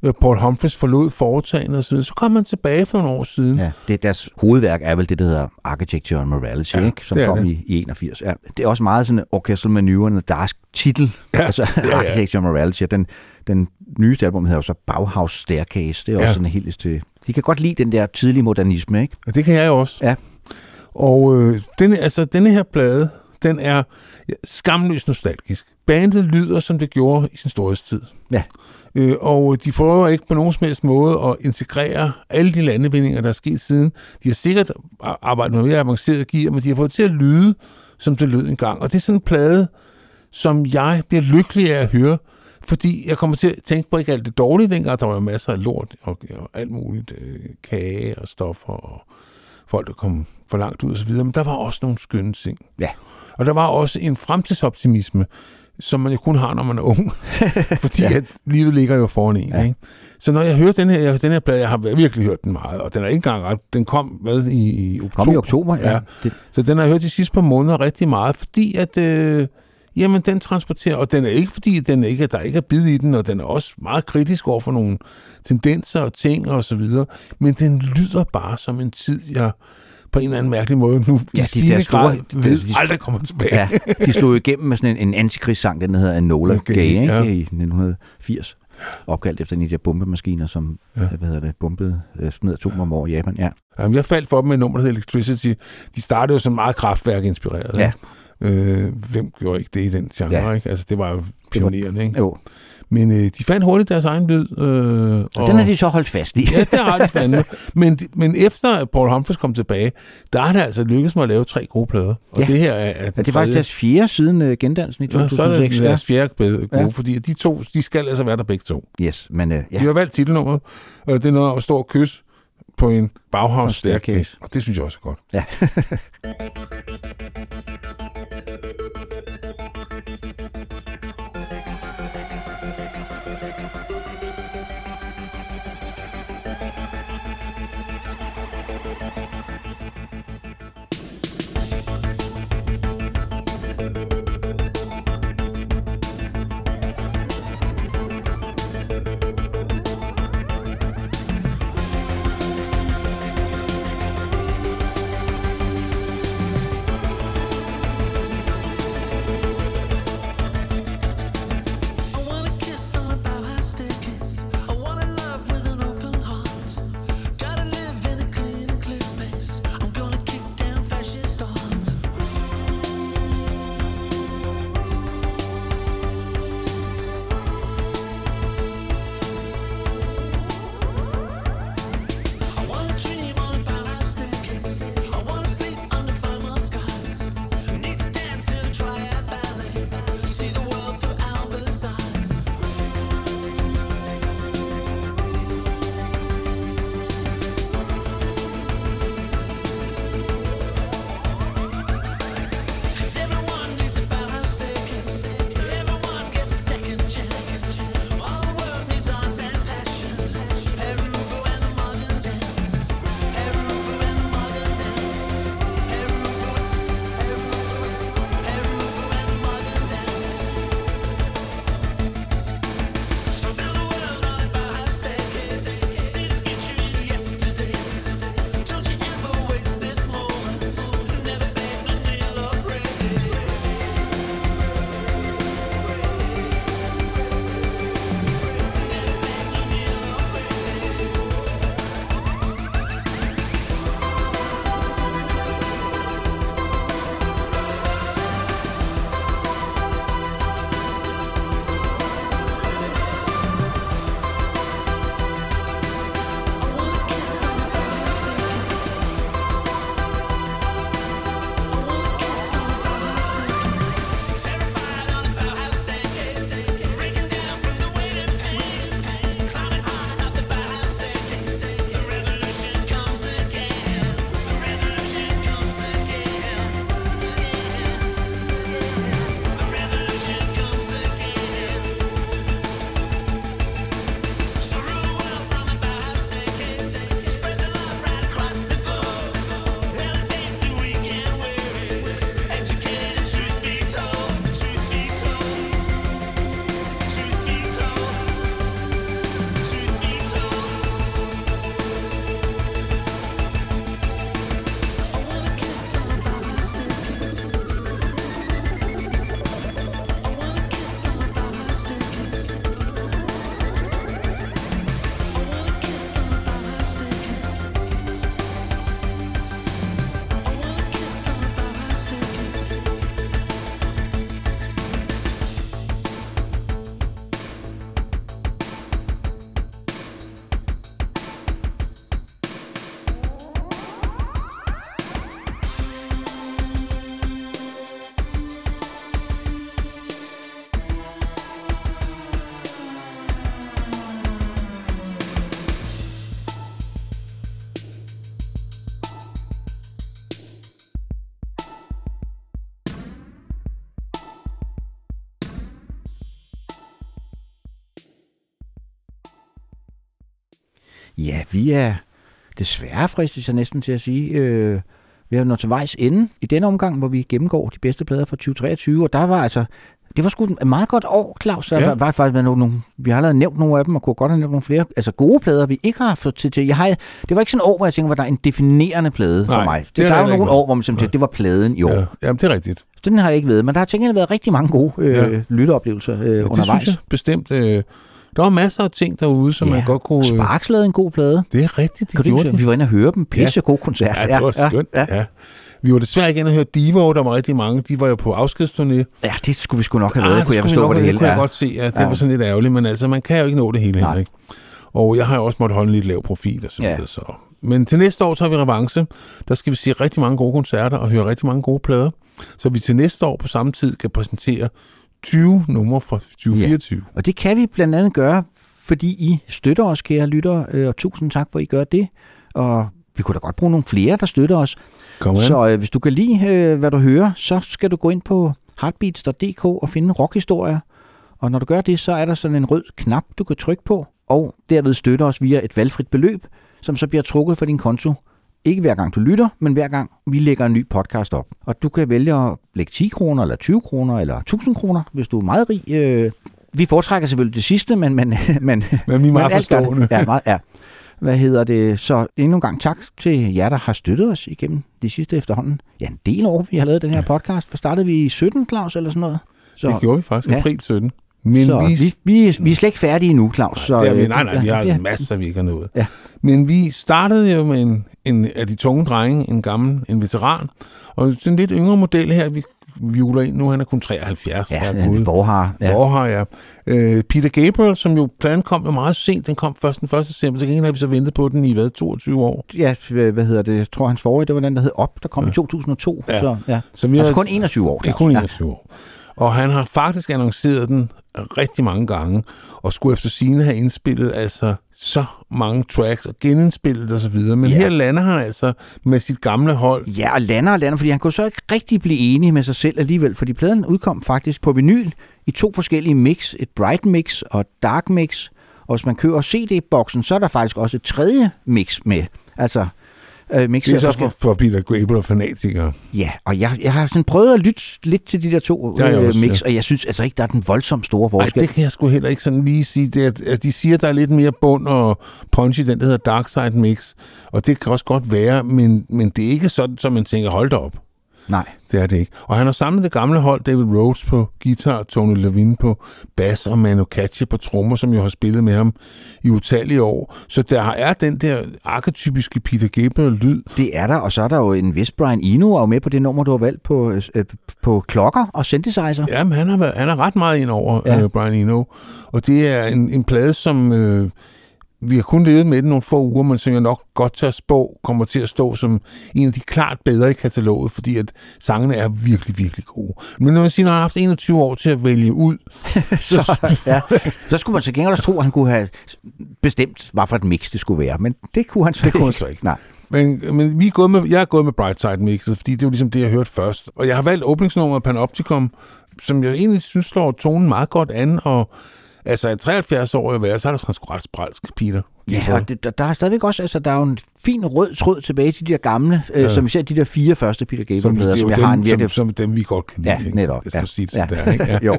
Øh, Paul Humphries forlod foretagendet og så videre. Så kom han tilbage for nogle år siden. Ja, det, deres hovedværk er vel det, der hedder Architecture and Morality, Ja, ikke? som det er kom det. i, i 81. Ja, det er også meget sådan Orchestral Maneuver the Dark titel, Ja, altså ja, ja. Architecture and Morality. Den, den nyeste album hedder jo så Bauhaus Staircase. Det er også Ja. sådan helt til... De kan godt lide den der tidlige modernisme, ikke? Og det kan jeg også. Ja. Og øh, denne, altså, denne her plade, den er skamløst nostalgisk. Bandet lyder, som det gjorde i sin storhedstid. Ja. Øh, og de prøver ikke på nogen som helst måde at integrere alle de landevindinger, der er sket siden. De har sikkert arbejdet med mere avanceret gear, men de har fået til at lyde, som det lød engang. Og det er sådan en plade, som jeg bliver lykkelig af at høre, fordi jeg kommer til at tænke på ikke alt det dårlige dengang. Der var jo masser af lort og, og alt muligt. Øh, kage og stoffer og folk, der kom for langt ud og så videre. Men der var også nogle skønne ting. Ja. Og der var også en fremtidsoptimisme, som man jo kun har, når man er ung. Fordi ja. at livet ligger jo foran en. Ja. Ikke? Så når jeg hører den her, den her plade, jeg har virkelig hørt den meget, og den er ikke engang ret, den kom hvad, i, i oktober. Kom i oktober, ja. Det. Så den har jeg hørt de sidste par måneder rigtig meget, fordi at, øh, jamen den transporterer, og den er ikke fordi, den ikke, der ikke er bid i den, og den er også meget kritisk over for nogle tendenser og ting og så videre, men den lyder bare som en tid, jeg på en eller anden mærkelig måde nu Ja, de der store- grad de- ved, de- aldrig kommer tilbage. Ja, de slog igennem med sådan en, en antikrigssang, den hedder Enola Okay, Gay, ikke? ja. i 1980. Opkaldt efter en af de bombemaskiner, som Ja. ja. hvad hedder det, bombede, øh, smed atomer om over i Japan. Ja. Jamen, jeg faldt for dem med nummer, der hedder Electricity. De startede jo som meget kraftværk-inspireret. Ja. Øh, hvem gjorde ikke det i den genre, Ja. ikke? Altså, det var jo pionerende, ikke? Jo. Men øh, de fandt hurtigt deres egen lyd. Øh, Og den har de så holdt fast i. ja, det har de fandme. Men, men efter Paul Humphries kom tilbage, der er det altså lykkedes mig at lave tre gode plader. Og Ja. det her er, er Ja, det er faktisk deres fjerde siden uh, gendansen i Ja, så er 2006. det deres fjerde gode, Ja. fordi de to, de skal altså være der begge to. Yes, men uh, Ja. De har valgt titelnummeret. Øh, det er noget at stå og kysse på en Bauhaus Og staircase. staircase. Og det synes jeg også er godt. Ja. vi er desværre fristet jeg næsten til at sige. Øh, vi har nået til vejs ende i denne omgang, hvor vi gennemgår de bedste plader fra 2023, og der var altså det var sgu et meget godt år, Claus. Der Ja. var, var faktisk nogle, nogle, vi har allerede nævnt nogle af dem, og kunne godt have nævnt nogle flere. Altså gode plader, vi ikke har fået til. til. Jeg har, det var ikke sådan et år, hvor jeg tænker, hvor der er en definerende plade for Nej, mig. Det, det er der er der jo nogle ikke år, hvor man simpelthen tænker, det var pladen i år. Ja, jamen, det er rigtigt. Den har jeg ikke været, men der har tænkt været rigtig mange gode øh, Ja. lytteoplevelser øh, Ja, det undervejs. synes jeg bestemt. Øh, der var masser af ting derude, som Ja, man godt kunne... øh, Sparks lavede en god plade. Det er rigtigt, det Kan gjorde ikke, de. vi var inde og høre dem. Pisse god koncert. Ja, det var skønt. Ja, ja. Vi var desværre ikke inde og høre Divo, der var rigtig mange. De var jo på afskedsturné. Ja, det skulle vi sgu nok have været, Ah, kunne jeg det forstå, hvor det hele kunne jeg er. godt se, ja, det Ja. var sådan lidt ærgerligt, men altså, man kan jo ikke nå det hele, Nej. Henrik. Og jeg har jo også måttet holde en lidt lav profil og så Ja. Så. Men til næste år tager vi revanche. Der skal vi se rigtig mange gode koncerter og høre rigtig mange gode plader. Så vi til næste år på samme tid kan præsentere 20 numre fra 2024. Og det kan vi blandt andet gøre, fordi I støtter os, kære lyttere, øh, og tusind tak for, I gør det. Og vi kunne da godt bruge nogle flere, der støtter os. Kom. Så øh, hvis du kan lide, øh, hvad du hører, så skal du gå ind på heartbeats.dk og finde rockhistorier. Og når du gør det, så er der sådan en rød knap, du kan trykke på, og derved støtte os via et valgfrit beløb, som så bliver trukket fra din konto. Ikke hver gang du lytter, men hver gang vi lægger en ny podcast op. Og du kan vælge at lægge 10 kroner, eller 20 kroner, eller 1000 kroner, hvis du er meget rig. Øh, vi foretrækker selvfølgelig det sidste, men... Men, men, Men vi er meget forstående. Ja, meget, ja. Hvad hedder det? Så endnu en gang tak til jer, der har støttet os igennem de sidste efterhånden. Ja, en del år, vi har lavet den her podcast. Hvad startede vi i 17, Claus, eller sådan noget? Det gjorde vi faktisk, Ja. april 17. Men så vi, vi, vi, vi er slet ikke færdige endnu, Claus. Så, det er vi, øh, nej, nej, vi har ja, altså masser, vi ikke har nået. Ja. Men vi startede jo med en, en af de tunge drenge, en gammel, en veteran, og sådan en lidt yngre model her, vi violer ind nu, han er kun 73. Ja, herregud. en Vorhar, ja. Vorhar, ja. Øh, Peter Gabriel, som jo, pladen kom jo meget sent, den kom først den 1. december, så gengæld har vi så ventet på den i, hvad, 22 år? Ja, hvad hedder det? Jeg tror, hans forrige, det var den, der hed Op, der kom ja. i 2002. Ja. Så, ja. Så vi altså har- kun 21 år. Er kun 21 år. Og han har faktisk annonceret den rigtig mange gange, og skulle efter sine have indspillet altså så mange tracks, og genindspillet og så videre. Men Ja. her lander han altså med sit gamle hold. Ja, og lander og lander, fordi han kunne så ikke rigtig blive enig med sig selv alligevel, fordi pladen udkom faktisk på vinyl i to forskellige mix, et bright mix og et dark mix, og hvis man køber CD-boksen, så er der faktisk også et tredje mix med, altså øh, mix Det er så for, for Peter Gabriel fanatikere. Ja, og jeg, jeg har sådan prøvet at lytte lidt til de der to øh, også, mix, ja. og jeg synes altså ikke, der er den voldsomt store Ej, forskel. det kan jeg sgu heller ikke sådan lige sige. Det er, at- de siger, der er lidt mere bund og punch i den, der hedder Dark Side Mix. Og det kan også godt være, men, men det er ikke sådan, som man tænker, hold da op. Nej. Det er det ikke. Og han har samlet det gamle hold, David Rhodes på guitar, Tony Levine på bas og Manu Katché på trommer, som jo har spillet med ham i utallige år. Så der er den der arketypiske Peter Gabriel-lyd. Det er der, og så er der jo en vis Brian Eno, er jo med på det nummer, du har valgt på, øh, på klokker og synthesizer. Jamen, han har, været, han har ret meget ind over, ja. øh, Brian Eno. Og det er en, en plade, som... Øh, vi har kun levet med den nogle få uger, men som jeg nok godt tør spå, kommer til at stå som en af de klart bedre i kataloget, fordi at sangene er virkelig, virkelig gode. Men når man siger, han har haft 21 år til at vælge ud, så, ja. så skulle man så gengæld også tro, at han kunne have bestemt, hvad for et mix det skulle være. Men det kunne han så Det kunne han ikke. så ikke. Nej. Men, men vi er gået med, jeg er gået med Brightside Mixet, fordi det er jo ligesom det, jeg hørte først. Og jeg har valgt åbningsnummeret Panopticon, som jeg egentlig synes slår tonen meget godt an, og altså at 73 år at være, så er der sgu ret spralsk, Peter. Ja, og det, der, der er stadigvæk også, altså der er jo en fin rød tråd tilbage til de der gamle, øh, Ja. som især de der fire første Peter Gabriel Som, det plader, er som jeg dem, har en virkelig... som, som dem, vi godt kan lide. Ja, ikke? netop. Jeg Ja. sige det Ja. der, ikke? Ja. Jo.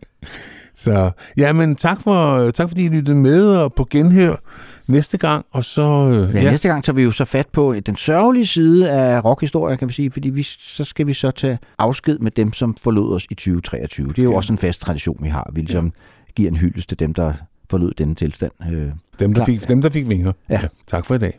så, ja, men tak, for, tak fordi I lyttede med og på genhør næste gang, og så... Øh, Ja, næste gang tager vi jo så fat på den sørgelige side af rockhistorie, kan vi sige, fordi vi, så skal vi så tage afsked med dem, som forlod os i 2023. Det er jo også en fast tradition, vi har. Vi ligesom giver en hyldest til dem, der forlod denne tilstand. Øh, Dem, der fik, dem, der fik vinger. Ja. ja. Tak for i dag.